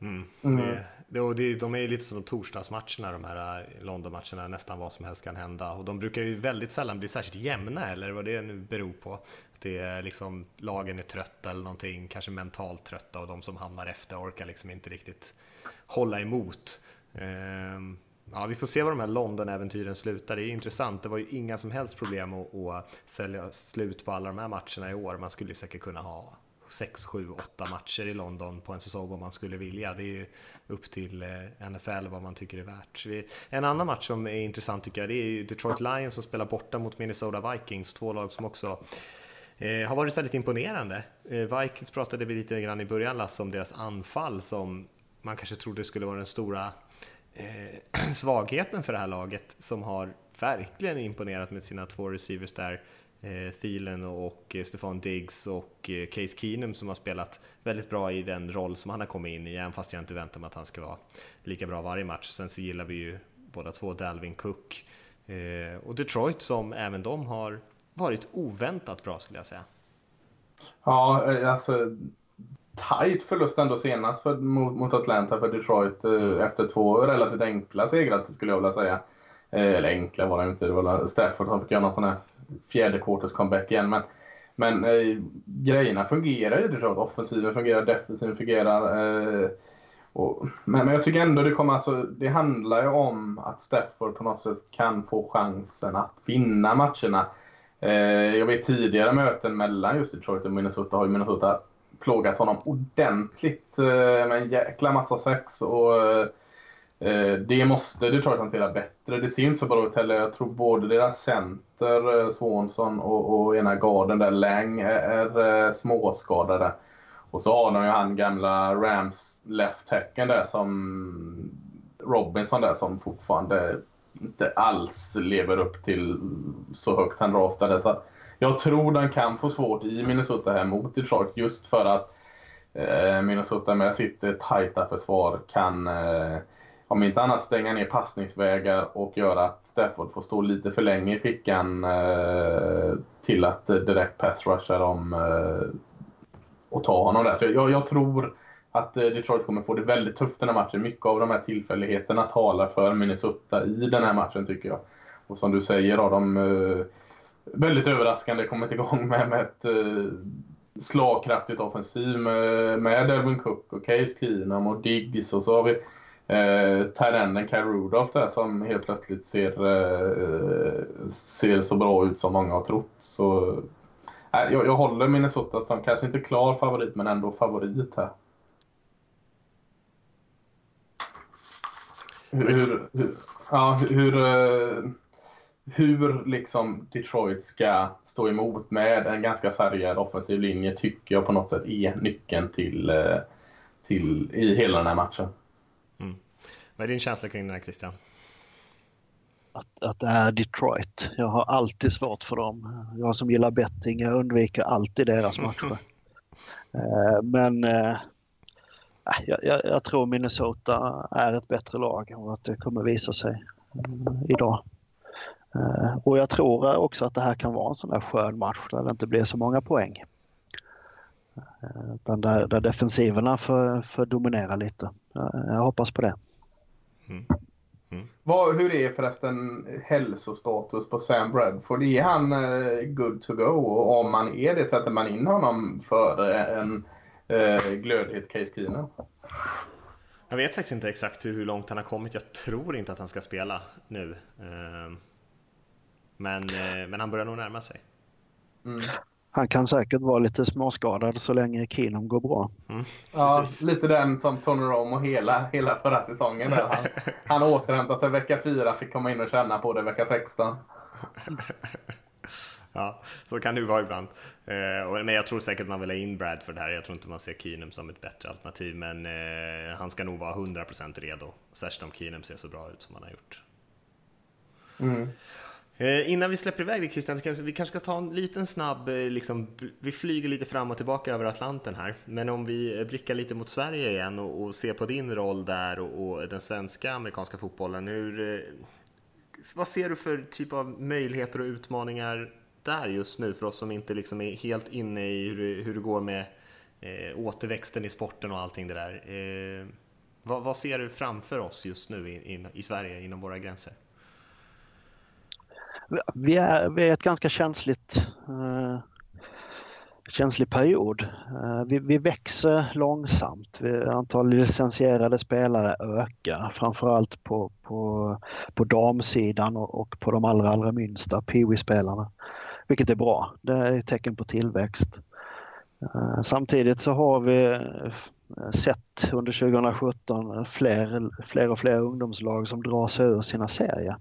Mm. Mm. Det, det, och det, de är ju lite som torsdagsmatcherna, de här äh, Londonmatcherna, nästan vad som helst kan hända. Och de brukar ju väldigt sällan bli särskilt jämna, eller vad det nu beror på. Det är liksom, lagen är trötta eller någonting, kanske mentalt trötta och de som hamnar efter orkar liksom inte riktigt hålla emot. Ehm, Ja, vi får se var de här London-äventyren slutar. Det är intressant. Det var ju inga som helst problem att, att sälja slut på alla de här matcherna i år. Man skulle säkert kunna ha 6, 7, 8 matcher i London på en säsong om man skulle vilja. Det är ju upp till eh, NFL vad man tycker är värt. En annan match som är intressant tycker jag, det är Detroit Lions som spelar borta mot Minnesota Vikings. Två lag som också eh, har varit väldigt imponerande. Eh, Vikings pratade vi lite grann i början, Lasse, om deras anfall som man kanske trodde skulle vara den stora eh, svagheten för det här laget som har verkligen imponerat med sina två receivers där. Eh, Thielen och eh, Stefan Diggs och eh, Case Keenum som har spelat väldigt bra i den roll som han har kommit in i, även fast jag inte väntar mig att han ska vara lika bra varje match. Sen så gillar vi ju båda två Dalvin Cook eh, och Detroit som även de har varit oväntat bra skulle jag säga. Ja, eh, alltså tajt förlust ändå senast för, mot, mot Atlanta för Detroit eh, efter två relativt enkla segrar skulle jag vilja säga. Eh, eller enkla var det inte, det var Stafford som fick göra någon sån här fjärde quarters comeback igen. Men, men eh, grejerna fungerar ju Detroit. Offensiven fungerar, defensiven fungerar. Eh, och, men, men jag tycker ändå det kommer alltså, det handlar ju om att Stafford på något sätt kan få chansen att vinna matcherna. Eh, jag vet tidigare möten mellan just Detroit och Minnesota har ju Minnesota plågat honom ordentligt eh, med en jäkla massa sex. Och, eh, eh det måste Detroit hantera bättre. Det ser inte så bra ut heller. Jag tror både deras center, eh, Swanson, och, och ena garden där, Lang, är, är eh, småskadade. Och så har de ju han gamla Rams left hacken där som Robinson där som fortfarande inte alls lever upp till så högt han draftade. Så jag tror den kan få svårt i Minnesota här mot Detroit just för att eh, Minnesota med sitt eh, tajta försvar kan eh, om inte annat stänga ner passningsvägar och göra att Stafford får stå lite för länge i fickan eh, till att eh, direkt pass rusha dem eh, och ta honom där. Så jag, jag tror att eh, Detroit kommer få det väldigt tufft den här matchen. Mycket av de här tillfälligheterna talar för Minnesota i den här matchen tycker jag. Och som du säger har de eh, väldigt överraskande kommit igång med, med ett eh, slagkraftigt offensiv med, med Delvin Cook och Case Keenum och Diggs och så har vi eh, Tyrenden Kyle Rudolph där som helt plötsligt ser, eh, ser så bra ut som många har trott. Så, eh, jag, jag håller Minnesota som kanske inte klar favorit men ändå favorit här. Hur, hur, hur, ja, hur, eh, hur liksom Detroit ska stå emot med en ganska sargad offensiv linje tycker jag på något sätt är nyckeln till, eh, till i hela den här matchen. Mm. Vad är din känsla kring den här Christian? Att, att det är Detroit. Jag har alltid svårt för dem. Jag som gillar betting, jag undviker alltid deras matcher. Eh, men jag, jag, jag, tror Minnesota är ett bättre lag och att det kommer visa sig idag. Eh, och jag tror också att det här kan vara en sån där skön match där det inte blir så många poäng. Utan där, där defensiverna får, får dominera lite. Jag hoppas på det. Mm. Mm. Vad, hur är förresten hälsostatus på Sam Bradford? Är han good to go? Och om man är det, sätter man in honom före en uh, glödhet Case Keenum? Jag vet faktiskt inte exakt hur långt han har kommit. Jag tror inte att han ska spela nu. Uh, men, eh, men han börjar nog närma sig. Mm. Han kan säkert vara lite småskadad så länge Keenum går bra. Mm, ja, lite den som Tony Romo hela, hela förra säsongen. Där. Han, han återhämtade sig vecka fyra, fick komma in och känna på det vecka 16. ja, så kan det ju vara ibland. Eh, men jag tror säkert man vill ha in Bradford här. Jag tror inte man ser Keenum som ett bättre alternativ, men eh, han ska nog vara 100% redo. Särskilt om Keenum ser så bra ut som han har gjort. Mm. Eh, innan vi släpper iväg dig Christian, vi kanske ska ta en liten snabb, eh, liksom, vi flyger lite fram och tillbaka över Atlanten här, men om vi eh, blickar lite mot Sverige igen och, och ser på din roll där och, och, den svenska amerikanska fotbollen, hur, eh, vad ser du för typ av möjligheter och utmaningar där just nu för oss som inte liksom är helt inne i hur, hur det går med eh, återväxten i sporten och allting det där. Eh, vad, vad, ser du framför oss just nu i, i, i Sverige inom våra gränser? Vi är, vi är ett ganska känsligt eh, känslig period. Eh, vi, vi, växer långsamt. Vi, antalet licensierade spelare ökar framförallt på, på, på damsidan och, och på de allra, allra minsta peewee-spelarna. Vilket är bra. Det är ett tecken på tillväxt. Eh, samtidigt så har vi eh, sett under 2017 fler, fler och fler ungdomslag som drar sig ur sina serier.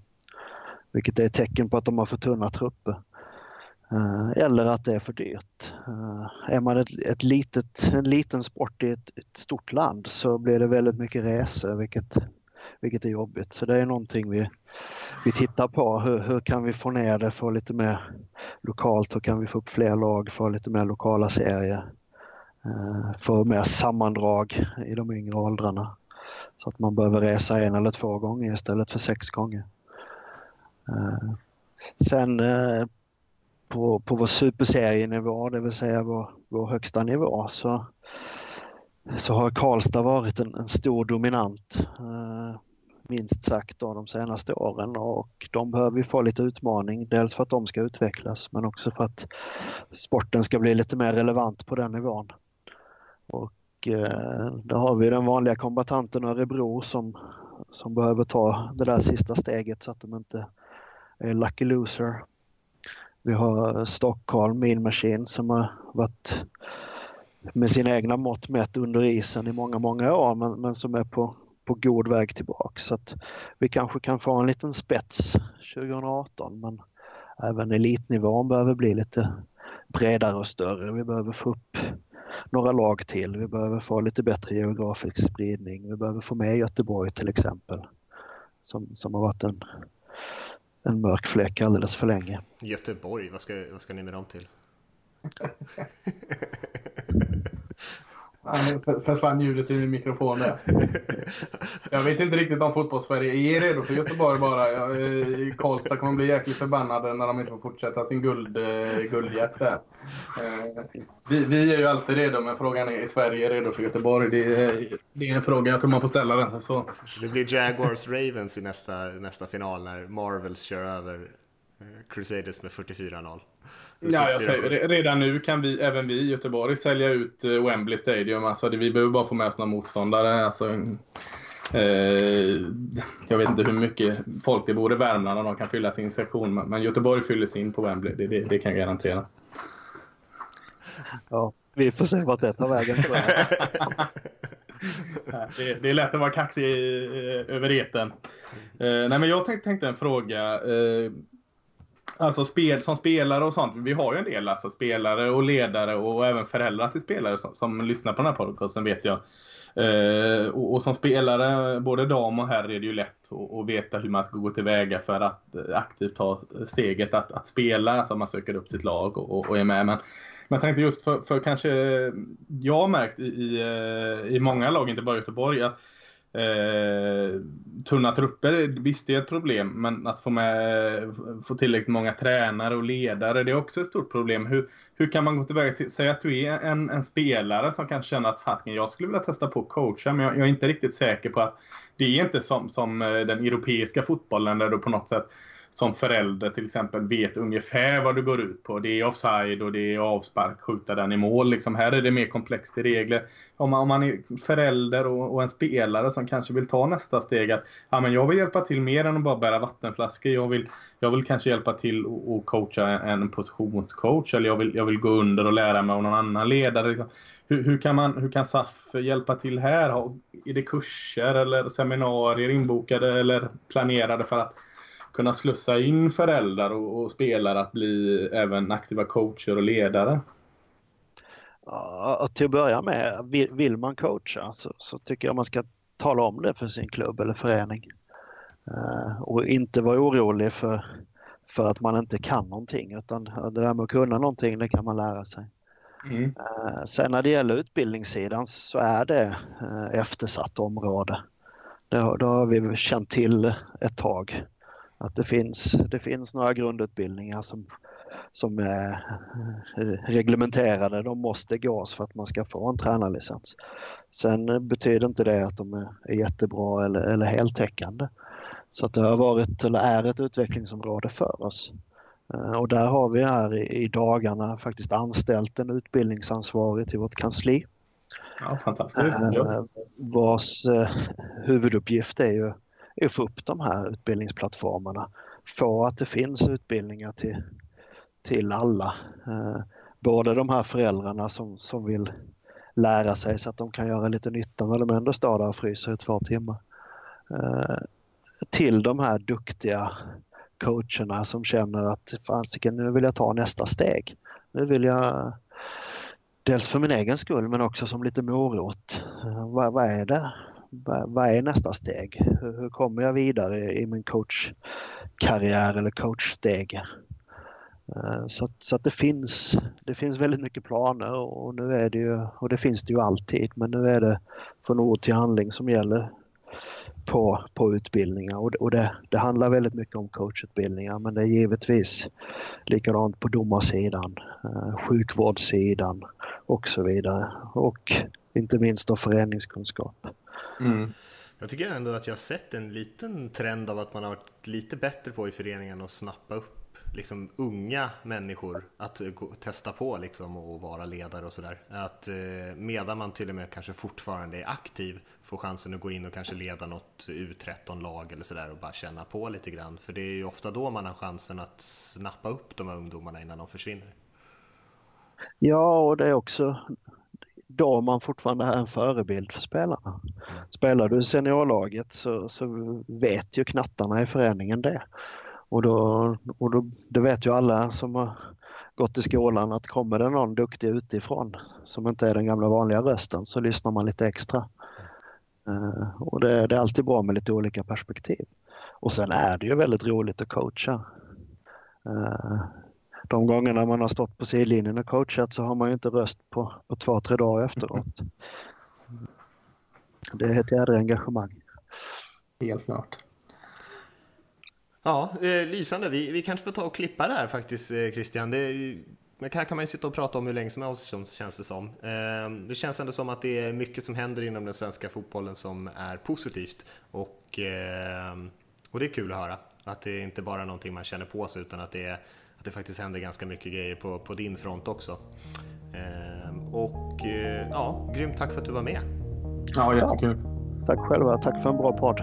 Vilket är ett tecken på att de har för tunna trupper. Eh, eller att det är för dyrt. Eh, är man ett, ett litet, en liten sport i ett, ett, stort land så blir det väldigt mycket resor vilket, vilket är jobbigt. Så det är någonting vi, vi tittar på. Hur, hur kan vi få ner det, få lite mer lokalt? Hur kan vi få upp fler lag, få lite mer lokala serier? Eh, få mer sammandrag i de yngre åldrarna. Så att man behöver resa en eller två gånger istället för sex gånger. Eh, sen eh, på, på vår superserienivå, det vill säga vår, vår högsta nivå, så, så har Karlstad varit en, en stor dominant eh, minst sagt då, de senaste åren och de behöver ju få lite utmaning. Dels för att de ska utvecklas men också för att sporten ska bli lite mer relevant på den nivån. Och eh, där har vi den vanliga kombatanten Örebro som, som behöver ta det där sista steget så att de inte Eh, lucky Loser. Vi har Stockholm Mean Machine som har varit med sina egna mått mätt under isen i många, många år men, men som är på, på god väg tillbaka. Så att vi kanske kan få en liten spets 2018 men även elitnivån behöver bli lite bredare och större. Vi behöver få upp några lag till. Vi behöver få lite bättre geografisk spridning. Vi behöver få med Göteborg till exempel som, som har varit en en mörk fläck alldeles för länge. Göteborg, vad ska, vad ska ni med dem till? Nej, försvann ljudet i min mikrofon där. Jag vet inte riktigt om fotbollssverige är redo för Göteborg bara. Karlstad kommer bli jäkligt förbannade när de inte får fortsätta sin guld, eh, guldjakt där. Eh, vi, vi, är ju alltid redo, men frågan är är Sverige redo för Göteborg? Det är, det är en fråga jag tror man får ställa den. Så. Det blir Jaguars Ravens i nästa, nästa final när Marvels kör över eh, Crusaders med 44-0. Ja, jag säger, redan nu kan vi, även vi i Göteborg sälja ut eh, Wembley Stadium. Alltså, vi behöver bara få med oss några motståndare. Alltså, eh, jag vet inte hur mycket folk det bor i Värmland och de kan fylla sin sektion. Men Göteborg fyller sin på Wembley, det, det, det kan jag garantera. Ja, vi får se vart det tar vägen. det, det, är lätt att vara kaxig eh, över eten. Eh, nej, men jag tänkte, tänkte en fråga. Eh, Alltså spel, som spelare och sånt. Vi har ju en del alltså, spelare och ledare och även föräldrar till spelare som, som lyssnar på den här podcasten vet jag. Eh, och, och, som spelare, både dam och herr, är det ju lätt att, att veta hur man ska gå tillväga för att eh, aktivt ta steget att, att spela. Alltså man söker upp sitt lag och, och är med. Men, men jag tänkte just för, för kanske, jag har märkt i, i, eh, i många lag, inte bara Göteborg, att Eh, tunna trupper, visst det är ett problem, men att få, med, få tillräckligt många tränare och ledare, det är också ett stort problem. Hur, hur kan man gå tillväga till, säg att du är en, en spelare som kan känna att fasken, jag skulle vilja testa på att coacha, men jag, jag, är inte riktigt säker på att det är inte som, som eh, den europeiska fotbollen där du på något sätt som förälder till exempel vet ungefär vad du går ut på. Det är offside och det är avspark, skjuta den i mål. Liksom här är det mer komplext i regler. Om man, om man är förälder och, och, en spelare som kanske vill ta nästa steg att ja, men jag vill hjälpa till mer än att bara bära vattenflaskor. Jag vill, jag vill kanske hjälpa till och, och coacha en positionscoach eller jag vill, jag vill gå under och lära mig av någon annan ledare. Liksom. Hur, hur, kan man, hur kan SAF hjälpa till här? Är det kurser eller seminarier inbokade eller planerade för att kunna slussa in föräldrar och, och spelare att bli även aktiva coacher och ledare? Ja, till att börja med, vill, man coacha så, så, tycker jag man ska tala om det för sin klubb eller förening. Uh, och inte vara orolig för, för att man inte kan någonting utan det där med att kunna någonting det kan man lära sig. Mm. Uh, sen när det gäller utbildningssidan så är det uh, eftersatt område. Det, det har vi känt till ett tag att det finns, det finns några grundutbildningar som, som är reglementerade. De måste gås för att man ska få en tränarlicens. Sen betyder inte det att de är, jättebra eller, eller heltäckande. Så att det har varit, eller är ett utvecklingsområde för oss. Eh, och där har vi här i, dagarna faktiskt anställt en utbildningsansvarig till vårt kansli. Ja, fantastiskt. Ja. Vars eh, huvuduppgift är ju är att få upp de här utbildningsplattformarna. Få att det finns utbildningar till, till alla. Eh, både de här föräldrarna som, som vill lära sig så att de kan göra lite nytta när de ändå står där och fryser i två timmar. Eh, till de här duktiga coacherna som känner att fasiken nu vill jag ta nästa steg. Nu vill jag dels för min egen skull men också som lite morot. Eh, vad, vad är det vad är nästa steg? Hur, hur kommer jag vidare i min coachkarriär eller coachsteg? Eh, så, att, så att det, finns, det finns väldigt mycket planer och nu är det ju, och det finns det ju alltid, men nu är det från ord till handling som gäller på, på utbildningar och, och det, det handlar väldigt mycket om coachutbildningar men det är givetvis likadant på domarsidan, eh, sjukvårdssidan och så vidare och inte minst då föreningskunskap. Mm. Jag tycker ändå att jag har sett en liten trend av att man har varit lite bättre på i föreningen att snappa upp liksom unga människor att gå, testa på liksom och vara ledare och sådär. Att eh, medan man till och med kanske fortfarande är aktiv får chansen att gå in och kanske leda något U13-lag eller sådär och bara känna på lite grann. För det är ju ofta då man har chansen att snappa upp de här ungdomarna innan de försvinner. Ja, och det är också då man fortfarande är en förebild för spelarna. Spelar du i seniorlaget så, så vet ju knattarna i föreningen det. Och, då, och då, det vet ju alla som har gått i skolan att kommer det någon duktig utifrån som inte är den gamla vanliga rösten så lyssnar man lite extra. Uh, och det, det, är alltid bra med lite olika perspektiv. Och sen är det ju väldigt roligt att coacha. Uh, de gångerna man har stått på sidlinjen och coachat så har man ju inte röst på, på två, tre dagar efteråt. Det är ett jädra engagemang. Helt klart. Ja, eh, lysande. Vi, vi kanske får ta och klippa det här faktiskt, eh, Christian. Det, men här kan man ju sitta och prata om hur länge som helst känns det som. Eh, det känns ändå som att det är mycket som händer inom den svenska fotbollen som är positivt. Och, eh, och det är kul att höra. Att det inte bara är någonting man känner på sig utan att det, är, att det faktiskt händer ganska mycket grejer på, på din front också. Eh, och eh, ja, grymt tack för att du var med. Ja, jättekul. Ja, tack själva. Tack för en bra podd.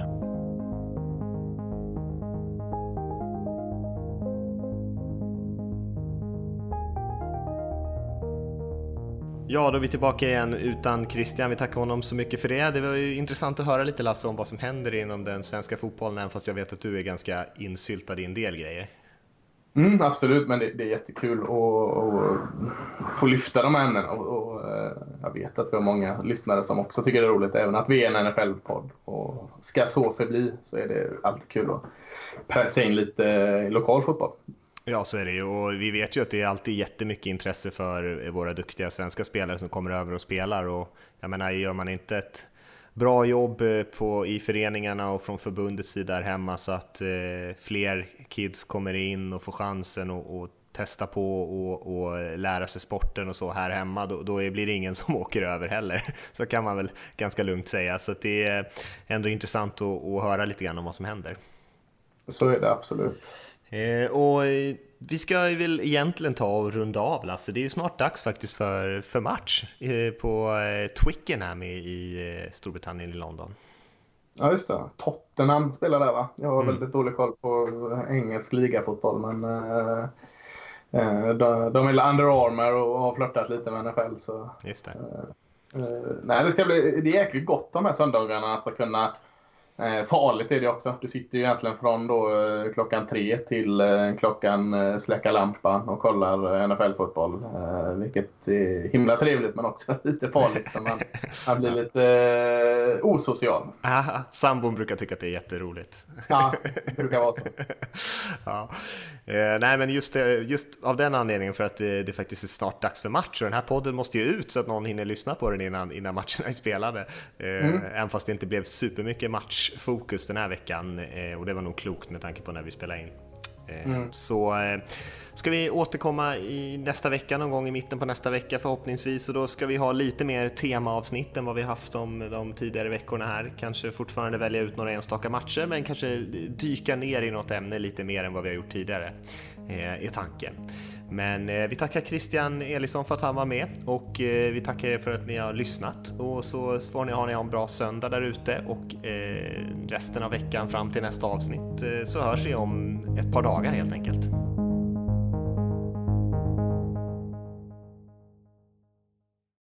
Ja, då är vi tillbaka igen utan Christian. Vi tackar honom så mycket för det. Det var ju intressant att höra lite Lasse om vad som händer inom den svenska fotbollen, även fast jag vet att du är ganska insyltad i en del grejer. Mm, absolut, men det, det är jättekul att få lyfta de här ämnena. Och, och, eh, jag vet att vi har många lyssnare som också tycker det är roligt, även att vi är en NFL-podd. Och ska så förbli så är det alltid kul att pressa in lite eh, lokal fotboll. Ja, så är det ju. Och vi vet ju att det är alltid jättemycket intresse för våra duktiga svenska spelare som kommer över och spelar. Och jag menar, gör man inte ett bra jobb eh, på, i föreningarna och från förbundets sida här hemma så att eh, fler kids kommer in och får chansen och, och testa på och, och, lära sig sporten och så här hemma, då, då blir det ingen som åker över heller. Så kan man väl ganska lugnt säga. Så det är ändå intressant att, att höra lite grann om vad som händer. Så är det absolut. Eh, och vi ska väl egentligen ta och runda av Lasse, det är ju snart dags faktiskt för, för match eh, på eh, Twickenham i, i eh, Storbritannien i London. Ja just det, Tottenham spelar där va? Jag har mm. väldigt dålig koll på engelsk ligafotboll men eh, de, de är Under Armour och har flörtat lite med NFL så... Just det. Eh, nej det ska bli, det är jäkligt gott de här söndagarna att kunna Eh, farligt är det också. Du sitter ju egentligen från då, eh, klockan tre till eh, klockan eh, släcka lampan och kollar NFL-fotboll. Eh, vilket är himla trevligt men också lite farligt för man, man blir lite osocial. Aha, sambon brukar tycka att det är jätteroligt. Ja, det brukar vara så. ja. Nej men just, just av den anledningen för att det, det faktiskt är snart dags för match och den här podden måste ju ut så att någon hinner lyssna på den innan, innan matcherna är spelade. Mm. Även fast det inte blev supermycket match fokus den här veckan eh, och det var nog klokt med tanke på när vi spelade in. Eh, mm. Så eh, ska vi återkomma i nästa vecka, någon gång i mitten på nästa vecka förhoppningsvis och då ska vi ha lite mer temaavsnitt än vad vi haft de, de tidigare veckorna här. Kanske fortfarande välja ut några enstaka matcher men kanske dyka ner i något ämne lite mer än vad vi har gjort tidigare, är tanken. Men eh, vi tackar Christian Elisson för att han var med och eh, vi tackar er för att ni har lyssnat och så får ni ha en bra söndag där ute och eh, resten av veckan fram till nästa avsnitt så hörs vi om ett par dagar helt enkelt.